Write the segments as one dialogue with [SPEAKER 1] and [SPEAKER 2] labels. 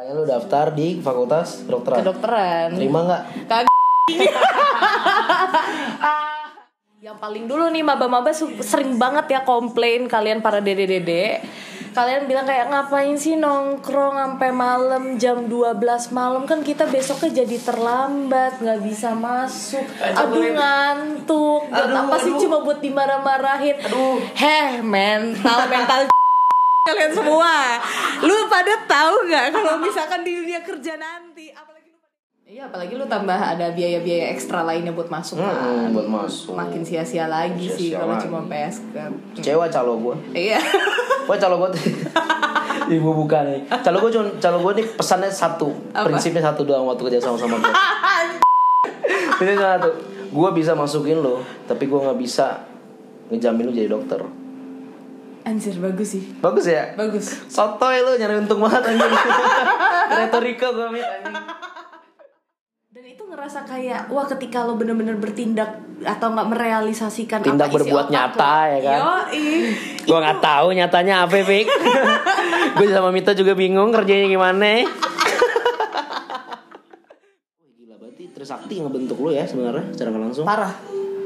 [SPEAKER 1] Kayak lu daftar di fakultas kedokteran.
[SPEAKER 2] kedokteran.
[SPEAKER 1] Terima nggak?
[SPEAKER 2] Kagak. Yang paling dulu nih maba-maba sering banget ya komplain kalian para dede-dede. Kalian bilang kayak ngapain sih nongkrong sampai malam jam 12 malam kan kita besoknya jadi terlambat nggak bisa masuk. Aduh ngantuk. Buat
[SPEAKER 1] Aduh,
[SPEAKER 2] apa sih
[SPEAKER 1] aduh.
[SPEAKER 2] cuma buat dimarah-marahin.
[SPEAKER 1] Aduh.
[SPEAKER 2] Heh, mental mental kalian semua. Lu pada tahu nggak kalau misalkan di dunia kerja nanti apalagi lu Iya, apalagi lu tambah ada biaya-biaya ekstra lainnya buat masuk kan.
[SPEAKER 1] Hmm, buat masuk.
[SPEAKER 2] Makin sia-sia lagi sih
[SPEAKER 1] Sia-sia
[SPEAKER 2] kalau
[SPEAKER 1] lagi.
[SPEAKER 2] cuma PSK.
[SPEAKER 1] Kecewa calo gue.
[SPEAKER 2] Iya.
[SPEAKER 1] Gue calo gue Ibu buka nih. Calo gue cuma calo gue nih pesannya satu.
[SPEAKER 2] Apa?
[SPEAKER 1] Prinsipnya satu doang waktu kerja sama sama gue. Prinsipnya satu. Gue bisa masukin lo, tapi gue nggak bisa ngejamin lu jadi dokter.
[SPEAKER 2] Anjir bagus sih.
[SPEAKER 1] Bagus ya?
[SPEAKER 2] Bagus.
[SPEAKER 1] Sotoy lu nyari untung banget anjing. Retorika gue amit anjing.
[SPEAKER 2] Dan itu ngerasa kayak wah ketika lo bener-bener bertindak atau nggak merealisasikan
[SPEAKER 1] Tindak
[SPEAKER 2] apa isi
[SPEAKER 1] berbuat
[SPEAKER 2] otak
[SPEAKER 1] nyata,
[SPEAKER 2] lo.
[SPEAKER 1] ya kan?
[SPEAKER 2] Yoi.
[SPEAKER 1] Gue nggak tahu nyatanya apa, Fik. gue sama Mita juga bingung kerjanya gimana. Wih, Gila berarti Trisakti ngebentuk lu ya sebenarnya secara langsung.
[SPEAKER 2] Parah,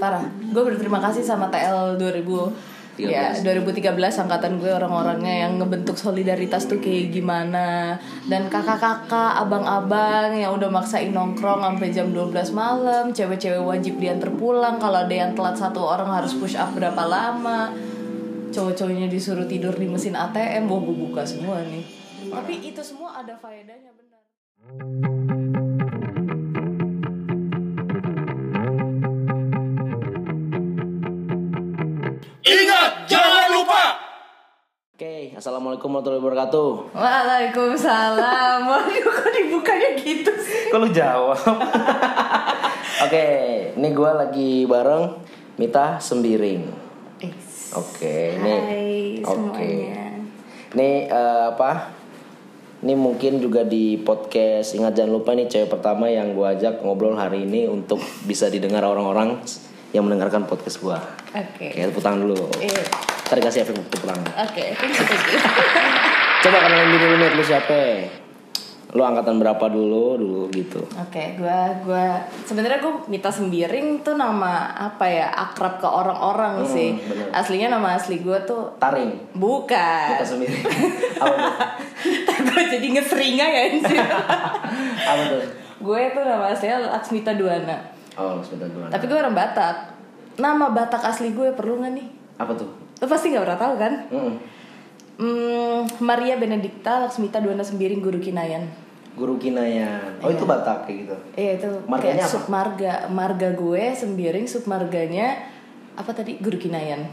[SPEAKER 2] parah. Gue berterima kasih sama TL 2000 Ya, 2013 angkatan gue orang-orangnya yang ngebentuk solidaritas tuh kayak gimana. Dan kakak-kakak, abang-abang yang udah maksain nongkrong sampai jam 12 malam Cewek-cewek wajib diantar pulang. Kalau ada yang telat satu orang harus push up berapa lama. Cowok-cowoknya disuruh tidur di mesin ATM Wah gue buka semua nih. Tapi itu semua ada faedahnya benar
[SPEAKER 3] Ingat, jangan lupa.
[SPEAKER 1] Oke, assalamualaikum warahmatullahi wabarakatuh.
[SPEAKER 2] Waalaikumsalam Waduh kok dibukanya gitu sih
[SPEAKER 1] Kok lu jawab? Oke, ini gue lagi bareng Mita Sembiring. Oke, ini
[SPEAKER 2] Hai
[SPEAKER 1] oke.
[SPEAKER 2] semuanya.
[SPEAKER 1] Ini eh, apa? Ini mungkin juga di podcast Ingat jangan lupa ini cewek pertama yang gue ajak ngobrol hari ini untuk bisa didengar orang-orang yang mendengarkan podcast gue.
[SPEAKER 2] Oke.
[SPEAKER 1] Oke, tepuk tangan dulu.
[SPEAKER 2] Iya.
[SPEAKER 1] Ntar dikasih efek tepuk tangan.
[SPEAKER 2] Oke, you.
[SPEAKER 1] Coba kenalin diri lu lu siapa? Lu angkatan berapa dulu, dulu gitu.
[SPEAKER 2] Oke, gua gua sebenarnya gua Mita Sembiring tuh nama apa ya akrab ke orang-orang sih.
[SPEAKER 1] bener.
[SPEAKER 2] Aslinya nama asli gua tuh
[SPEAKER 1] Taring.
[SPEAKER 2] bukan.
[SPEAKER 1] Mita Sembiring. Apa tuh?
[SPEAKER 2] jadi ngeseringa ya anjir.
[SPEAKER 1] Apa tuh?
[SPEAKER 2] gue tuh nama aslinya Laksmita Duana.
[SPEAKER 1] Oh, sebentar dulu.
[SPEAKER 2] Tapi gue orang Batak. Nama Batak asli gue perlu nggak nih?
[SPEAKER 1] Apa tuh?
[SPEAKER 2] Lo pasti nggak pernah tahu kan?
[SPEAKER 1] Mm-mm.
[SPEAKER 2] Hmm, Maria Benedikta Laksmita Duana Sembiring Guru Kinayan.
[SPEAKER 1] Guru Kinayan. Oh, itu Batak kayak gitu.
[SPEAKER 2] Iya itu
[SPEAKER 1] Marganya
[SPEAKER 2] kayak
[SPEAKER 1] apa?
[SPEAKER 2] submarga marga gue Sembiring submarganya apa tadi Guru Kinayan.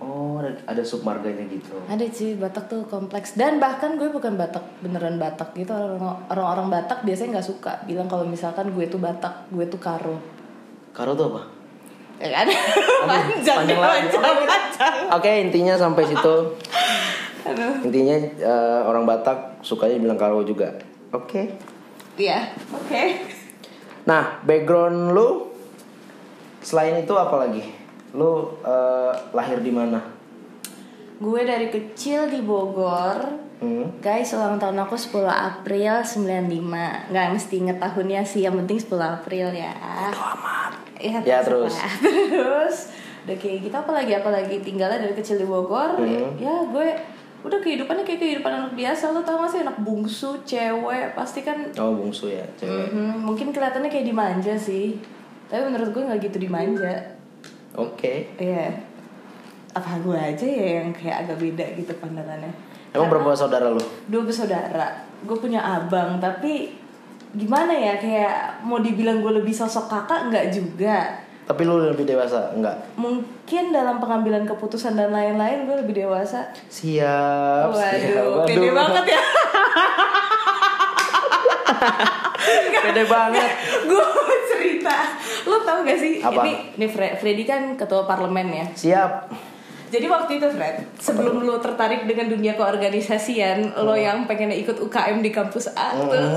[SPEAKER 1] Oh, ada, ada submarganya gitu.
[SPEAKER 2] Ada sih Batak tuh kompleks dan bahkan gue bukan Batak beneran Batak gitu orang orang Batak biasanya nggak suka bilang kalau misalkan gue tuh Batak gue tuh Karo.
[SPEAKER 1] Karo tuh apa?
[SPEAKER 2] Ya kan? panjang
[SPEAKER 1] panjang
[SPEAKER 2] nih,
[SPEAKER 1] lagi.
[SPEAKER 2] panjang, panjang.
[SPEAKER 1] Oke, intinya sampai situ.
[SPEAKER 2] Aduh.
[SPEAKER 1] Intinya eh, orang Batak sukanya bilang Karo juga. Oke.
[SPEAKER 2] Iya, oke.
[SPEAKER 1] Nah, background lu selain itu apa lagi? Lu eh, lahir di mana?
[SPEAKER 2] Gue dari kecil di Bogor.
[SPEAKER 1] Hmm.
[SPEAKER 2] Guys, ulang tahun aku 10 April 95 Nggak mesti inget tahunnya sih, yang penting 10 April ya Iya,
[SPEAKER 1] Ya,
[SPEAKER 2] terserah.
[SPEAKER 1] terus?
[SPEAKER 2] Terus, udah kayak gitu apalagi apalagi tinggalnya dari kecil di Bogor
[SPEAKER 1] Hmm.
[SPEAKER 2] Ya gue udah kehidupannya kayak kehidupan anak biasa Lo tau gak sih anak bungsu, cewek Pasti kan
[SPEAKER 1] Oh, bungsu ya, cewek.
[SPEAKER 2] mhm, mungkin kelihatannya kayak dimanja sih Tapi menurut gue nggak gitu dimanja
[SPEAKER 1] Oke.
[SPEAKER 2] Iya Apa gue aja ya yang kayak agak beda gitu pandangannya
[SPEAKER 1] Emang berapa saudara lu?
[SPEAKER 2] dua bersaudara gue punya abang tapi gimana ya kayak mau dibilang gue lebih sosok kakak nggak juga
[SPEAKER 1] Tapi lu lebih dewasa, enggak?
[SPEAKER 2] mungkin dalam pengambilan keputusan dan lain-lain gue lebih dewasa
[SPEAKER 1] Siap. siap.
[SPEAKER 2] waduh pede banget ya
[SPEAKER 1] Pede banget.
[SPEAKER 2] gue mau cerita. Lo tau gak sih?
[SPEAKER 1] Apa?
[SPEAKER 2] ini ini Fre- Freddy kan ketua parlemen ya?
[SPEAKER 1] Siap.
[SPEAKER 2] jadi waktu itu Fred sebelum lo tertarik dengan dunia keorganisasian lo yang pengen ikut UKM di kampus A tuh.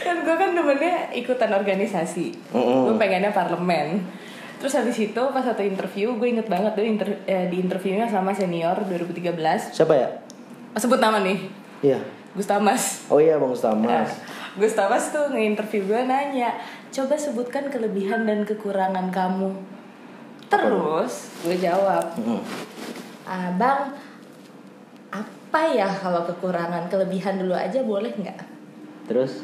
[SPEAKER 2] Kan gue kan demennya ikutan organisasi.
[SPEAKER 1] Mm-mm.
[SPEAKER 2] gue pengennya parlemen. Terus habis itu pas satu interview gue inget banget tuh inter- eh, di interviewnya sama senior 2013
[SPEAKER 1] Siapa ya?
[SPEAKER 2] Oh, sebut nama nih.
[SPEAKER 1] Iya.
[SPEAKER 2] Gustamas
[SPEAKER 1] Oh iya Bang
[SPEAKER 2] Nah,
[SPEAKER 1] Ustamas.
[SPEAKER 2] Gustamas tuh nge-interview gue nanya coba sebutkan kelebihan dan kekurangan kamu. Terus gue jawab
[SPEAKER 1] Hmm.
[SPEAKER 2] abang apa ya kalau kekurangan kelebihan dulu aja boleh nggak?
[SPEAKER 1] Terus?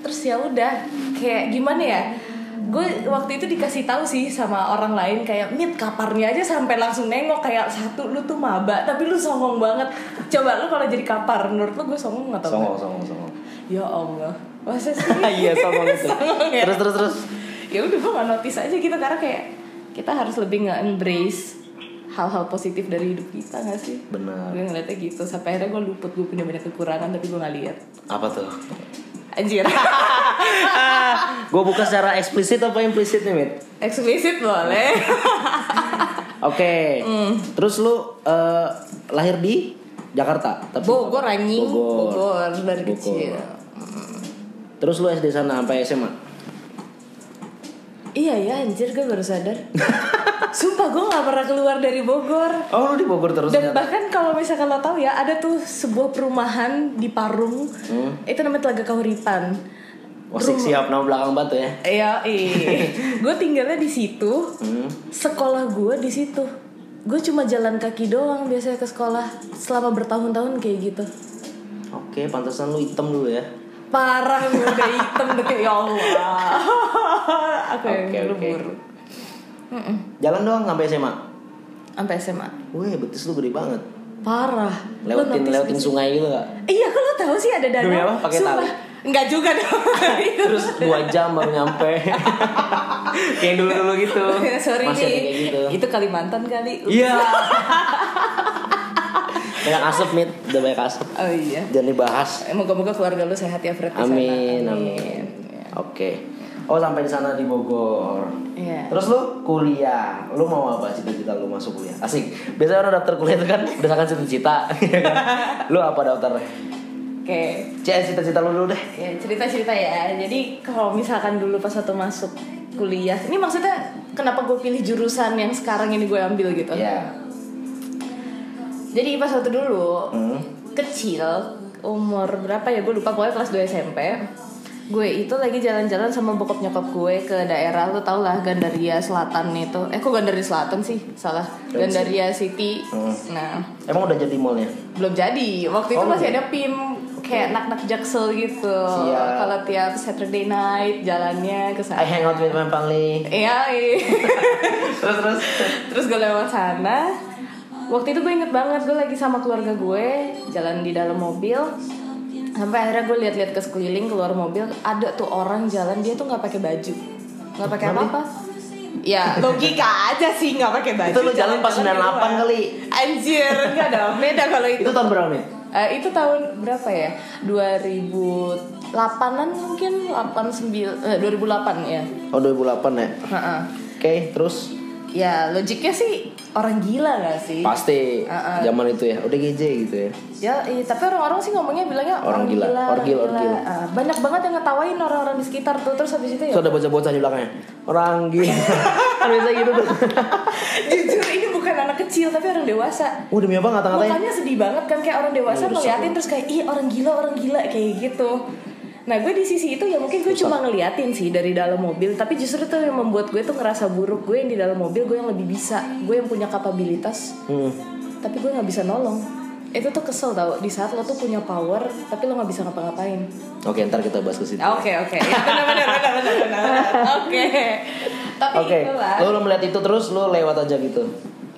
[SPEAKER 2] Terus ya udah kayak gimana ya gue waktu itu dikasih tahu sih sama orang lain kayak mit kaparnya aja sampai langsung nengok kayak satu lu tuh maba tapi lu songong banget coba lu kalau jadi kapar menurut lu gue songong atau
[SPEAKER 1] songong songong songong.
[SPEAKER 2] ya allah masa sih
[SPEAKER 1] Iya songong itu.
[SPEAKER 2] Songong ya?
[SPEAKER 1] Terus terus terus.
[SPEAKER 2] ya udah gue gak notice aja gitu karena kayak kita harus lebih nge-embrace hal-hal positif dari hidup kita gak sih
[SPEAKER 1] Benar.
[SPEAKER 2] gue ngeliatnya gitu sampai akhirnya gue luput gue punya banyak kekurangan tapi gue gak lihat
[SPEAKER 1] Apa tuh?
[SPEAKER 2] Anjir
[SPEAKER 1] Gue buka secara eksplisit apa implisit nih, Mit?
[SPEAKER 2] eksplisit boleh
[SPEAKER 1] Oke.
[SPEAKER 2] Hmm.
[SPEAKER 1] Terus lu eh, lahir di Jakarta, tapi
[SPEAKER 2] Bogor anjing
[SPEAKER 1] Bogor.
[SPEAKER 2] Bogor dari
[SPEAKER 1] Bogor.
[SPEAKER 2] kecil
[SPEAKER 1] Terus lu SD sana sampai SMA?
[SPEAKER 2] iya ya anjir gue baru sadar sumpah gue gak pernah keluar dari Bogor
[SPEAKER 1] Oh, lu di Bogor terus
[SPEAKER 2] dan
[SPEAKER 1] ternyata?
[SPEAKER 2] bahkan kalau misalkan lo tahu ya ada tuh sebuah perumahan di Parung
[SPEAKER 1] Hmm.
[SPEAKER 2] itu namanya Telaga Kahuripan
[SPEAKER 1] Wah, siap, nama belakang batu ya.
[SPEAKER 2] Iya, gue tinggalnya di situ.
[SPEAKER 1] Hmm.
[SPEAKER 2] Sekolah gue di situ. Gue cuma jalan kaki doang biasanya ke sekolah selama bertahun-tahun kayak gitu.
[SPEAKER 1] Oke, pantesan lu hitam dulu ya.
[SPEAKER 2] Parah gue udah hitam deket ya Allah. Aku yang
[SPEAKER 1] Oke, oke.
[SPEAKER 2] Buru-buru. Mm-mm.
[SPEAKER 1] Jalan doang sampai SMA.
[SPEAKER 2] Sampai SMA.
[SPEAKER 1] Wih, betis lu gede banget.
[SPEAKER 2] Parah.
[SPEAKER 1] Lewatin lewatin
[SPEAKER 2] sih?
[SPEAKER 1] sungai gitu gak?
[SPEAKER 2] Iya, lo tahu sih ada danau?
[SPEAKER 1] Demi apa? Pakai tali?
[SPEAKER 2] Enggak juga dong.
[SPEAKER 1] Terus dua jam baru nyampe. kayak dulu dulu gitu.
[SPEAKER 2] Sorry
[SPEAKER 1] Masih
[SPEAKER 2] nih.
[SPEAKER 1] kayak gitu.
[SPEAKER 2] Itu Kalimantan kali.
[SPEAKER 1] Iya. banyak asap mit, udah banyak asap.
[SPEAKER 2] Oh iya.
[SPEAKER 1] Jangan dibahas.
[SPEAKER 2] Moga-moga keluarga lu sehat ya Fred sana.
[SPEAKER 1] Amin, amin. Oke. Oh sampai di sana di Bogor.
[SPEAKER 2] Iya.
[SPEAKER 1] Terus lu kuliah, lu mau apa cita-cita lu masuk kuliah? Asik. Biasanya orang daftar kuliah itu kan berdasarkan cita-cita. lu apa daftarnya?
[SPEAKER 2] Oke.
[SPEAKER 1] Cek cita-cita lu dulu deh.
[SPEAKER 2] Ya, cerita-cerita ya. Jadi kalau misalkan dulu pas waktu masuk kuliah, ini maksudnya kenapa gue pilih jurusan yang sekarang ini gue ambil gitu?
[SPEAKER 1] Ya.
[SPEAKER 2] Jadi pas waktu dulu
[SPEAKER 1] Hmm.
[SPEAKER 2] kecil umur berapa ya gue lupa pokoknya kelas 2 SMP gue itu lagi jalan-jalan sama bokap nyokap gue ke daerah lu tau lah Gandaria Selatan itu. Eh kok Gandaria Selatan sih? Salah. Gandaria City.
[SPEAKER 1] Hmm.
[SPEAKER 2] nah.
[SPEAKER 1] Emang udah jadi mallnya?
[SPEAKER 2] belum jadi. Waktu itu
[SPEAKER 1] Oh,
[SPEAKER 2] masih ada pim kayak nak-nak jaksel gitu. Kalau tiap Saturday night jalannya ke
[SPEAKER 1] I
[SPEAKER 2] sana
[SPEAKER 1] hang out with my family.
[SPEAKER 2] iya iya.
[SPEAKER 1] terus terus.
[SPEAKER 2] terus gue lewat sana. Waktu itu gue inget banget gue lagi sama keluarga gue jalan di dalam mobil sampai akhirnya gue lihat-lihat ke sekeliling keluar mobil ada tuh orang jalan dia tuh nggak pakai baju nggak pakai apa-apa ya logika aja sih nggak pakai baju
[SPEAKER 1] Itu lu jalan pas
[SPEAKER 2] di
[SPEAKER 1] 98
[SPEAKER 2] luar.
[SPEAKER 1] kali.
[SPEAKER 2] anjir enggak dong beda kalau itu
[SPEAKER 1] Itu tahun berapa nih?
[SPEAKER 2] Eh, itu tahun berapa ya 2008an mungkin 89 eh, 2008 ya
[SPEAKER 1] Oh 2008 ya.
[SPEAKER 2] Heeh.
[SPEAKER 1] Oke, terus
[SPEAKER 2] ya logiknya sih orang gila gak sih
[SPEAKER 1] pasti
[SPEAKER 2] Uh-uh.
[SPEAKER 1] zaman itu ya. Udah GJ gitu ya.
[SPEAKER 2] Ya, iya, tapi orang-orang sih ngomongnya bilangnya
[SPEAKER 1] Orang gila,
[SPEAKER 2] orang
[SPEAKER 1] orgil,
[SPEAKER 2] gila.
[SPEAKER 1] orgil.
[SPEAKER 2] Ah, banyak banget yang ngetawain orang-orang di sekitar tuh terus habis itu ya.
[SPEAKER 1] Ada bocah-bocah di belakangnya. Orang gila. kan biasa gitu tuh.
[SPEAKER 2] Jujur ini bukan anak kecil tapi orang dewasa.
[SPEAKER 1] Oh demi apa ngata-ngatain?
[SPEAKER 2] Mukanya sedih banget kan kayak orang dewasa
[SPEAKER 1] rusak
[SPEAKER 2] ngeliatin terus kayak ih orang gila orang gila kayak gitu. Nah gue di sisi itu ya mungkin gue cuma ngeliatin sih dari dalam mobil Tapi justru itu yang membuat gue tuh ngerasa buruk Gue yang di dalam mobil gue yang lebih bisa Gue yang punya kapabilitas
[SPEAKER 1] Hmm.
[SPEAKER 2] Tapi gue gak bisa nolong Itu tuh kesel tau Di saat lo tuh punya power Tapi lo gak bisa ngapa-ngapain
[SPEAKER 1] Oke, ntar kita bahas ke situ.
[SPEAKER 2] Oke oke Ya. Oke. Tapi
[SPEAKER 1] Oke,
[SPEAKER 2] itulah.
[SPEAKER 1] lu, lu melihat itu terus lu lewat aja gitu.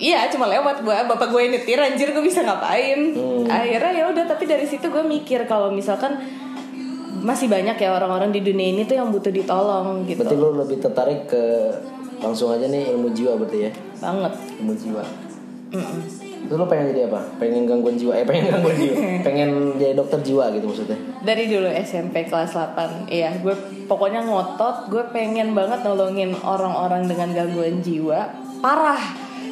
[SPEAKER 2] Iya cuma lewat gua bapak gue nyetir anjir gue bisa ngapain.
[SPEAKER 1] Hmm.
[SPEAKER 2] Akhirnya ya udah tapi dari situ gue mikir kalau misalkan masih banyak ya orang-orang di dunia ini tuh yang butuh ditolong gitu.
[SPEAKER 1] Berarti lu lebih tertarik ke langsung aja nih ilmu jiwa berarti ya.
[SPEAKER 2] Banget.
[SPEAKER 1] Ilmu jiwa.
[SPEAKER 2] Mm-mm.
[SPEAKER 1] Terus lu pengen jadi apa? Pengen gangguan jiwa? Eh pengen gangguan jiwa. pengen jadi dokter jiwa gitu maksudnya.
[SPEAKER 2] Dari dulu SMP kelas 8 Iya gue pokoknya ngotot Gue pengen banget nolongin orang-orang dengan gangguan jiwa Parah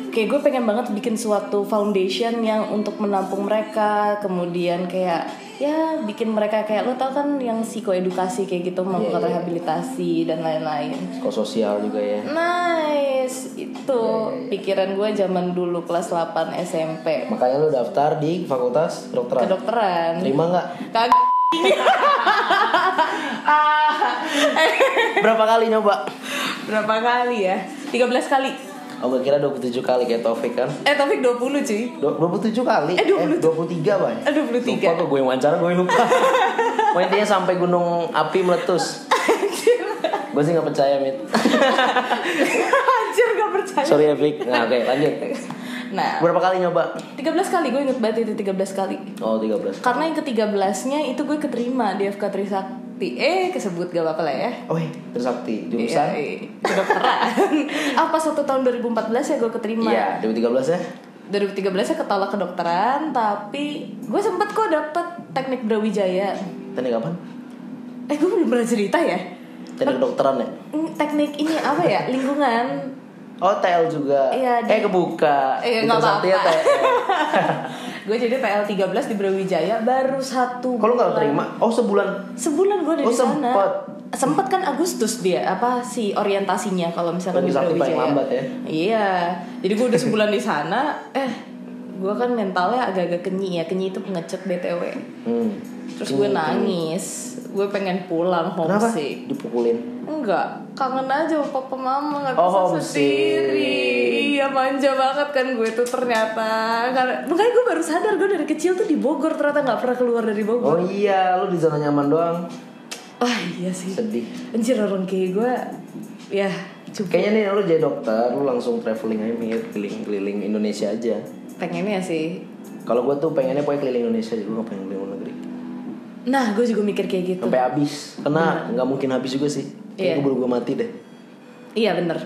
[SPEAKER 2] Kayak gue pengen banget bikin suatu foundation yang untuk menampung mereka Kemudian kayak ya bikin mereka kayak lo tau kan yang psikoedukasi kayak gitu melakukan
[SPEAKER 1] Iya, iya.
[SPEAKER 2] rehabilitasi dan lain-lain
[SPEAKER 1] Psikososial juga ya.
[SPEAKER 2] nice itu pikiran gue zaman dulu kelas 8 SMP
[SPEAKER 1] Makanya lu daftar di fakultas kedokteran.
[SPEAKER 2] kedokteran
[SPEAKER 1] Terima nggak?
[SPEAKER 2] kagak
[SPEAKER 1] Berapa kali nyoba?
[SPEAKER 2] berapa kali ya 13 kali
[SPEAKER 1] Oh, gue kira 27 kali kayak Taufik kan.
[SPEAKER 2] eh Taufik 20 cuy
[SPEAKER 1] Du- 27 kali?
[SPEAKER 2] Eh, 20.
[SPEAKER 1] 23, Bay.
[SPEAKER 2] Eh, 23.
[SPEAKER 1] Lupa kok gue yang wawancara, gue lupa. Pokoknya intinya sampai gunung api meletus. gue sih gak percaya, Mit.
[SPEAKER 2] anjir gak percaya
[SPEAKER 1] Sorry Fik. Nah, oke, lanjut.
[SPEAKER 2] nah
[SPEAKER 1] Berapa kali nyoba?
[SPEAKER 2] 13 kali gue inget banget itu 13 kali
[SPEAKER 1] Oh, 13.
[SPEAKER 2] karena yang ke-13 nya itu gue keterima di FK Trisakti eh kesebut gak apa-apa lah ya
[SPEAKER 1] Oh, iya, Trisakti.
[SPEAKER 2] Iya,
[SPEAKER 1] Jurusan?
[SPEAKER 2] iya. kedokteran apa satu tahun 2014 ya gue keterima
[SPEAKER 1] Iya, 2013 ya?
[SPEAKER 2] 2013 nya ketolak kedokteran tapi gue sempet kok dapet teknik Brawijaya
[SPEAKER 1] Teknik kapan?
[SPEAKER 2] eh gue belum pernah cerita ya
[SPEAKER 1] Teknik kedokteran ya?
[SPEAKER 2] Hmm, teknik ini apa ya lingkungan
[SPEAKER 1] Oh, TL juga.
[SPEAKER 2] Iya,
[SPEAKER 1] eh, kebuka.
[SPEAKER 2] Iya, nggak
[SPEAKER 1] Trisakti ya,
[SPEAKER 2] apa-apa. Gue jadi TL 13 di Brawijaya baru satu
[SPEAKER 1] Kalau nggak terima? Oh, sebulan.
[SPEAKER 2] sebulan gue ada
[SPEAKER 1] Oh,
[SPEAKER 2] di sana
[SPEAKER 1] sempet.
[SPEAKER 2] sempet kan Agustus dia apa si orientasinya kalau misalkan
[SPEAKER 1] Berarti
[SPEAKER 2] di Brawijaya
[SPEAKER 1] lambat ya?
[SPEAKER 2] iya jadi gue udah sebulan di sana eh gue kan mentalnya agak-agak kenyi ya kenyi itu pengecut btw
[SPEAKER 1] Hmm.
[SPEAKER 2] terus gue nangis gue pengen pulang
[SPEAKER 1] Kenapa?
[SPEAKER 2] homesick
[SPEAKER 1] Dipukulin.
[SPEAKER 2] enggak kangen aja sama papa mama nggak
[SPEAKER 1] Oh,
[SPEAKER 2] bisa
[SPEAKER 1] homesick.
[SPEAKER 2] sendiri iya manja banget kan gue tuh ternyata karena makanya gue baru sadar gue dari kecil tuh di Bogor ternyata nggak pernah keluar dari Bogor
[SPEAKER 1] Oh iya, lu di zona nyaman doang.
[SPEAKER 2] Wah iya sih
[SPEAKER 1] Sedih.
[SPEAKER 2] Anjir orang kayak gue Ya cukup
[SPEAKER 1] Kayaknya nih lu jadi dokter, lu langsung traveling aja mir, keliling-keliling Indonesia aja.
[SPEAKER 2] Pengennya sih
[SPEAKER 1] Kalau gue tuh pengennya pokoknya keliling Indonesia, gue gak pengen keliling.
[SPEAKER 2] Nah gue juga mikir kayak gitu
[SPEAKER 1] Sampai habis, karena nggak mungkin habis juga sih.
[SPEAKER 2] Iya.
[SPEAKER 1] Kayak gue gue mati deh.
[SPEAKER 2] Iya bener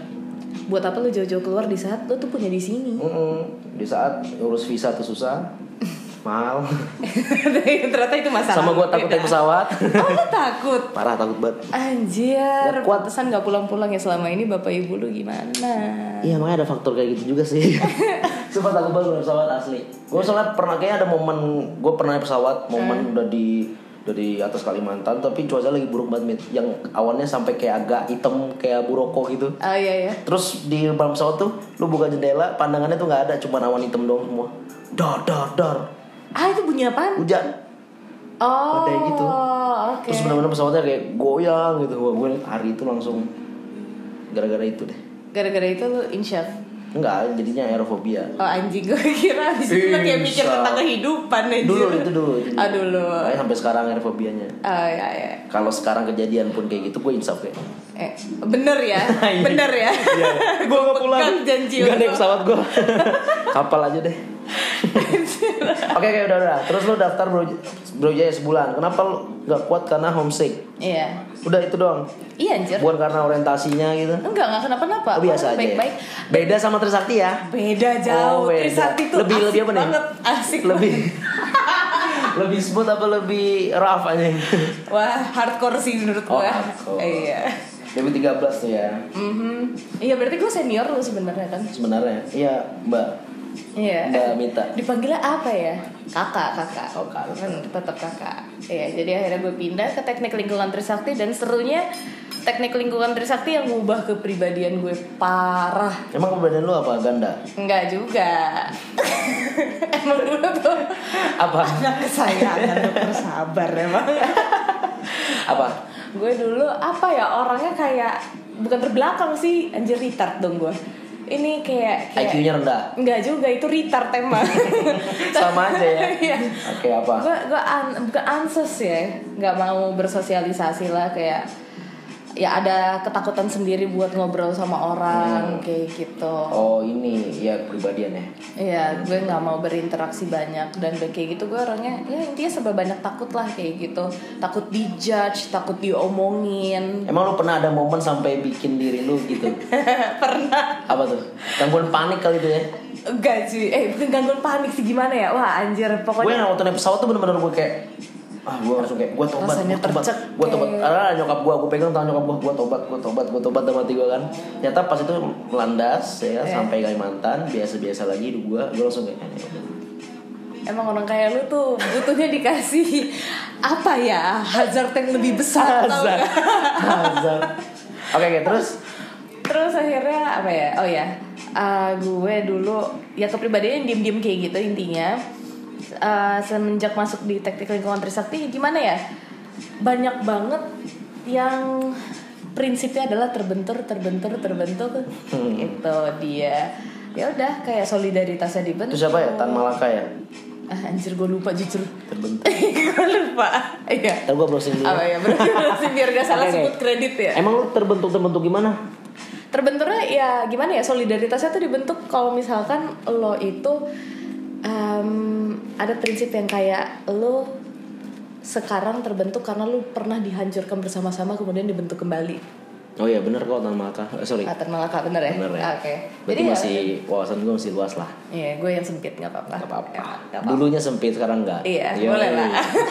[SPEAKER 2] Buat apa lu jauh-jauh keluar di saat lu tuh punya di sini
[SPEAKER 1] Mm-mm. Di saat urus visa tuh susah, mahal.
[SPEAKER 2] Ternyata itu masalah
[SPEAKER 1] Sama gue takut naik pesawat.
[SPEAKER 2] Oh lu takut
[SPEAKER 1] Parah takut banget.
[SPEAKER 2] Anjir
[SPEAKER 1] Nggak kuat.
[SPEAKER 2] Pantesan gak pulang-pulang ya selama ini bapak ibu lu gimana
[SPEAKER 1] Iya makanya ada faktor kayak gitu juga sih. Sumpah takut banget naik pesawat asli. Gue soalnya pernah kayaknya ada momen gue pernah naik pesawat, momen udah di udah di atas Kalimantan tapi cuaca lagi buruk banget Mit. yang awannya sampai kayak agak hitam kayak buroko gitu.
[SPEAKER 2] Oh iya ya
[SPEAKER 1] Terus di dalam pesawat tuh lu buka jendela, pandangannya tuh nggak ada, cuma awan hitam doang semua. Dar dar dar.
[SPEAKER 2] Ah itu bunyi apaan?
[SPEAKER 1] Hujan.
[SPEAKER 2] Oh
[SPEAKER 1] Kayak gitu.
[SPEAKER 2] oke
[SPEAKER 1] Terus benar-benar pesawatnya kayak goyang gitu. Gue hari itu langsung gara-gara itu deh.
[SPEAKER 2] Gara-gara itu lu insya
[SPEAKER 1] Enggak, jadinya aerofobia.
[SPEAKER 2] Oh anjing gue kira di situ kayak mikir tentang kehidupan anjir.
[SPEAKER 1] Dulu itu dulu. itu
[SPEAKER 2] Ah dulu.
[SPEAKER 1] Makanya sampai sekarang aerofobianya.
[SPEAKER 2] Oh ya ya.
[SPEAKER 1] Kalau sekarang kejadian pun kayak gitu, gue insaf kayak.
[SPEAKER 2] Eh bener ya,
[SPEAKER 1] Iya.
[SPEAKER 2] bener ya.
[SPEAKER 1] gue gak pulang.
[SPEAKER 2] Janji
[SPEAKER 1] Gak naik pesawat gue. Kapal aja deh. Oke oke udah udah. Terus lu daftar bro Brawijaya sebulan. Kenapa lu gak kuat karena homesick?
[SPEAKER 2] Iya.
[SPEAKER 1] Udah itu doang.
[SPEAKER 2] Iya anjir.
[SPEAKER 1] Bukan karena orientasinya gitu.
[SPEAKER 2] Enggak enggak kenapa-napa.
[SPEAKER 1] Oh, biasa aja. ya?
[SPEAKER 2] Baik-baik.
[SPEAKER 1] Beda sama Trisakti ya.
[SPEAKER 2] Beda jauh.
[SPEAKER 1] Oh, beda.
[SPEAKER 2] Trisakti tuh
[SPEAKER 1] Lebih-
[SPEAKER 2] asik
[SPEAKER 1] lebih apa nih?
[SPEAKER 2] banget. Asik
[SPEAKER 1] Lebih lebih smooth apa lebih rough aja?
[SPEAKER 2] Wah hardcore sih menurut
[SPEAKER 1] Oh,
[SPEAKER 2] gue.
[SPEAKER 1] hardcore.
[SPEAKER 2] Iya.
[SPEAKER 1] 2013 tuh ya.
[SPEAKER 2] Mhm. Iya berarti gue senior lu sebenarnya kan?
[SPEAKER 1] Sebenarnya, iya Mbak
[SPEAKER 2] Iya.
[SPEAKER 1] Mbak Mita.
[SPEAKER 2] Dipanggilnya apa ya? Kakak, kakak.
[SPEAKER 1] Oh, kakak.
[SPEAKER 2] Kan tetap kakak. Iya, jadi akhirnya gue pindah ke teknik lingkungan Trisakti dan serunya teknik lingkungan Trisakti yang ngubah kepribadian gue parah.
[SPEAKER 1] Emang keberadaan lu apa ganda?
[SPEAKER 2] Enggak juga. emang gue tuh
[SPEAKER 1] Apa?
[SPEAKER 2] anak kesayangan dokter sabar emang.
[SPEAKER 1] Apa?
[SPEAKER 2] gue dulu apa ya orangnya kayak bukan terbelakang sih anjir retard dong gue. Ini kayak, kayak
[SPEAKER 1] IQ-nya rendah.
[SPEAKER 2] Enggak juga itu retard emang.
[SPEAKER 1] Sama aja ya.
[SPEAKER 2] Iya.
[SPEAKER 1] Oke, apa?
[SPEAKER 2] gue gue an, bukan ansos ya nggak mau bersosialisasi lah kayak ya ada ketakutan sendiri buat ngobrol sama orang kayak gitu
[SPEAKER 1] Oh, ini ya kepribadian ya.
[SPEAKER 2] Iya, gue nggak mau berinteraksi banyak dan kayak gitu gue orangnya ya intinya serba banyak takut lah kayak gitu takut dijudge takut diomongin
[SPEAKER 1] Emang lu pernah ada momen sampai bikin diri lu gitu?
[SPEAKER 2] pernah
[SPEAKER 1] Apa tuh? Gangguan panik kali itu ya?
[SPEAKER 2] enggak sih eh bukan gangguan panik sih gimana ya wah anjir
[SPEAKER 1] Gue
[SPEAKER 2] pokoknya
[SPEAKER 1] yang waktu naik pesawat tuh bener-bener gue kayak ah gue langsung kayak gue tobat gue tobat gue tobat. Ah nyokap gue gue pegang tangan nyokap gue gue tobat gue tobat gue tobat dalam hati gue kan. Ternyata pas itu melandas ya
[SPEAKER 2] Iya.
[SPEAKER 1] sampai Kalimantan biasa-biasa lagi gue gue langsung kayak "Eh,
[SPEAKER 2] emang orang kayak lu tuh butuhnya dikasih apa ya? Hazard yang lebih besar
[SPEAKER 1] Hazard. Hazard. Oke, oke, terus?
[SPEAKER 2] Terus akhirnya apa ya? Oh ya uh, gue dulu ya kepribadian diem diem kayak gitu intinya Uh, semenjak masuk di teknik lingkungan Trisakti gimana ya banyak banget yang prinsipnya adalah terbentur terbentur terbentur
[SPEAKER 1] Hmm.
[SPEAKER 2] itu dia ya udah kayak solidaritasnya dibentuk
[SPEAKER 1] itu siapa ya? Tan Malaka ya?
[SPEAKER 2] ah, anjir gue lupa jujur
[SPEAKER 1] Terbentuk.
[SPEAKER 2] gue lupa iya
[SPEAKER 1] Ntar gue browsing dulu.
[SPEAKER 2] apa ya berarti biar gak salah
[SPEAKER 1] oke.
[SPEAKER 2] sebut kredit ya
[SPEAKER 1] Emang lu terbentuk-terbentuk gimana?
[SPEAKER 2] terbenturnya ya gimana ya solidaritasnya tuh dibentuk kalau misalkan lo itu em, ada prinsip yang kayak lo sekarang terbentuk karena lo pernah dihancurkan bersama-sama kemudian dibentuk kembali.
[SPEAKER 1] Oh iya bener kok Tan Malaka. Eh, sorry.
[SPEAKER 2] Kata Malaka bener ya?
[SPEAKER 1] Bener ya.
[SPEAKER 2] Oke.
[SPEAKER 1] Berarti
[SPEAKER 2] ya,
[SPEAKER 1] masih wawasan gue masih luas lah.
[SPEAKER 2] Iya, gue yang sempit nggak apa-apa.
[SPEAKER 1] Gak apa-apa.
[SPEAKER 2] Ya, nggak.
[SPEAKER 1] Dulunya sempit sekarang enggak.
[SPEAKER 2] Iya,
[SPEAKER 1] Yoi.
[SPEAKER 2] boleh lah.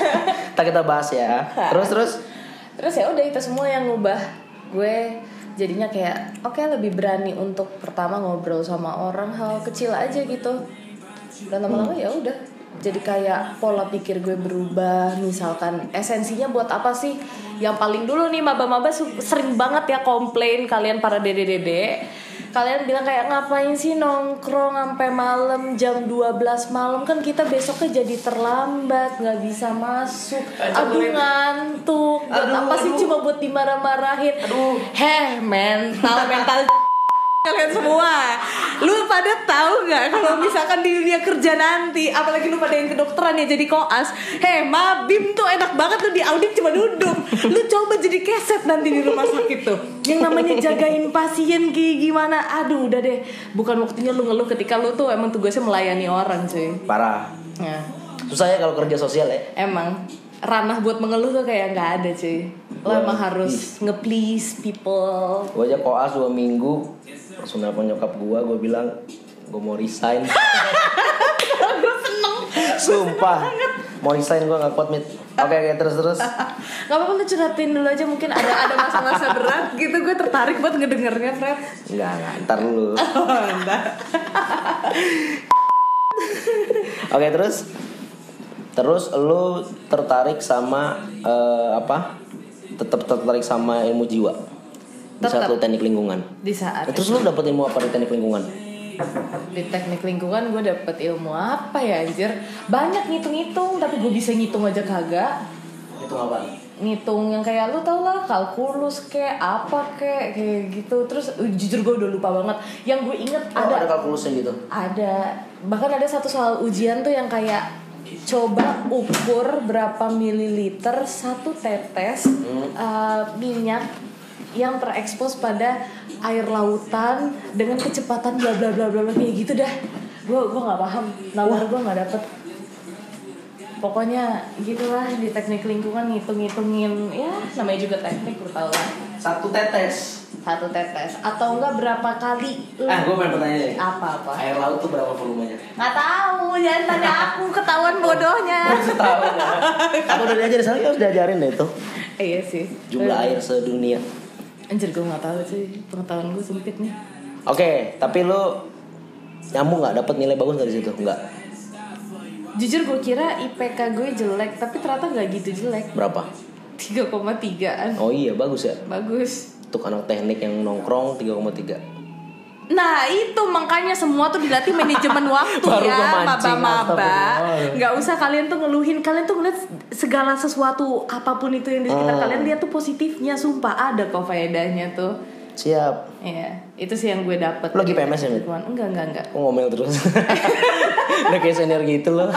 [SPEAKER 1] Ntar kita bahas ya. Terus terus.
[SPEAKER 2] Terus ya udah itu semua yang ngubah gue jadinya kayak oke lebih berani untuk pertama ngobrol sama orang hal kecil aja gitu dan lama-lama ya udah jadi kayak pola pikir gue berubah. Misalkan esensinya buat apa sih? Yang paling dulu nih maba-maba sering banget ya komplain kalian para dede-dede. Kalian bilang kayak ngapain sih nongkrong sampai malam jam 12 malam? Kan kita besoknya jadi terlambat nggak bisa masuk. Aduh ngantuk. Buat
[SPEAKER 1] Aduh,
[SPEAKER 2] apa sih
[SPEAKER 1] aduh.
[SPEAKER 2] cuma buat dimarah-marahin heh mental mental kalian semua. Lu pada tahu nggak kalau misalkan di dunia kerja nanti apalagi lu pada yang kedokteran ya jadi koas heh mabim tuh enak banget lu di audit cuma duduk. Lu coba jadi keset nanti di rumah sakit tuh. Yang namanya jagain pasien kayak gimana? Aduh udah deh. Bukan waktunya lu ngeluh ketika lu tuh emang tugasnya melayani orang cuy.
[SPEAKER 1] Parah.
[SPEAKER 2] ya.
[SPEAKER 1] Susah ya kalau kerja sosial ya.
[SPEAKER 2] emang. Ranah buat mengeluh tuh kayak nggak ada cuy. Lo emang harus nge-please people.
[SPEAKER 1] Gue aja koas dua minggu langsung nelfon nyokap gue, gue bilang gue mau resign.
[SPEAKER 2] gue seneng
[SPEAKER 1] Sumpah. Mau resign gue gak kuat mit. Oke oke terus terus.
[SPEAKER 2] Gak apa-apa lu curhatin dulu aja mungkin ada ada masa-masa berat gitu gue tertarik buat ngedengernya Fred
[SPEAKER 1] Enggak enggak. Ntar dulu.
[SPEAKER 2] Oh.
[SPEAKER 1] Oke terus. Terus lu tertarik sama eh, apa? Tetap tertarik sama ilmu jiwa. Di
[SPEAKER 2] Tetep.
[SPEAKER 1] satu teknik lingkungan.
[SPEAKER 2] Di saat
[SPEAKER 1] Terus lu dapet ilmu apa di teknik lingkungan?
[SPEAKER 2] di teknik lingkungan gue dapet ilmu apa ya anjir Banyak ngitung-ngitung tapi gue bisa ngitung aja kagak
[SPEAKER 1] Itu apa?
[SPEAKER 2] Ngitung yang kayak lu tau lah kalkulus kek apa kek kayak gitu Terus uh, jujur gue udah lupa banget Yang gue inget
[SPEAKER 1] Oh,
[SPEAKER 2] ada
[SPEAKER 1] ada kalkulusnya gitu.
[SPEAKER 2] Ada bahkan ada satu soal ujian tuh yang kayak coba ukur berapa mililiter satu tetes uh, minyak yang terekspos pada air lautan dengan kecepatan bla bla bla bla bla kayak gitu dah. Gue gue nggak paham, nawar gue nggak dapet. Pokoknya gitulah di teknik lingkungan ngitung-ngitungin ya namanya juga teknik lu tau lah
[SPEAKER 1] Satu tetes.
[SPEAKER 2] satu tetes atau enggak berapa kali
[SPEAKER 1] Ah, gue main pertanyaan nih.
[SPEAKER 2] apa apa
[SPEAKER 1] Air laut tuh berapa volumenya?
[SPEAKER 2] Nggak tahu, jangan tanya aku ketahuan bodohnya.
[SPEAKER 1] Ya. Aku udah diajarin sana harus diajarin deh itu.
[SPEAKER 2] iya sih.
[SPEAKER 1] Jumlah air sedunia.
[SPEAKER 2] Anjir gue nggak tahu sih, pengetahuan gue sempit nih.
[SPEAKER 1] Oke, tapi lu nyambung nggak dapat nilai bagus dari situ? Enggak.
[SPEAKER 2] Jujur gue kira IPK gue jelek, tapi ternyata nggak gitu jelek.
[SPEAKER 1] Berapa?
[SPEAKER 2] 3,3an.
[SPEAKER 1] Oh iya, bagus ya.
[SPEAKER 2] Bagus.
[SPEAKER 1] Untuk anak teknik yang nongkrong 3,3.
[SPEAKER 2] Nah itu makanya semua tuh dilatih manajemen waktu
[SPEAKER 1] Baru
[SPEAKER 2] ya maba-maba nggak usah kalian tuh ngeluhin kalian tuh ngeliat segala sesuatu apa pun itu yang di sekitar
[SPEAKER 1] Hmm.
[SPEAKER 2] kalian lihat tuh positifnya sumpah ada kok faedahnya tuh
[SPEAKER 1] Siap.
[SPEAKER 2] Iya itu sih yang gue dapet
[SPEAKER 1] lagi PMS ya,
[SPEAKER 2] enggak enggak enggak
[SPEAKER 1] Kok ngomel terus? Udah kayak senior gitu loh.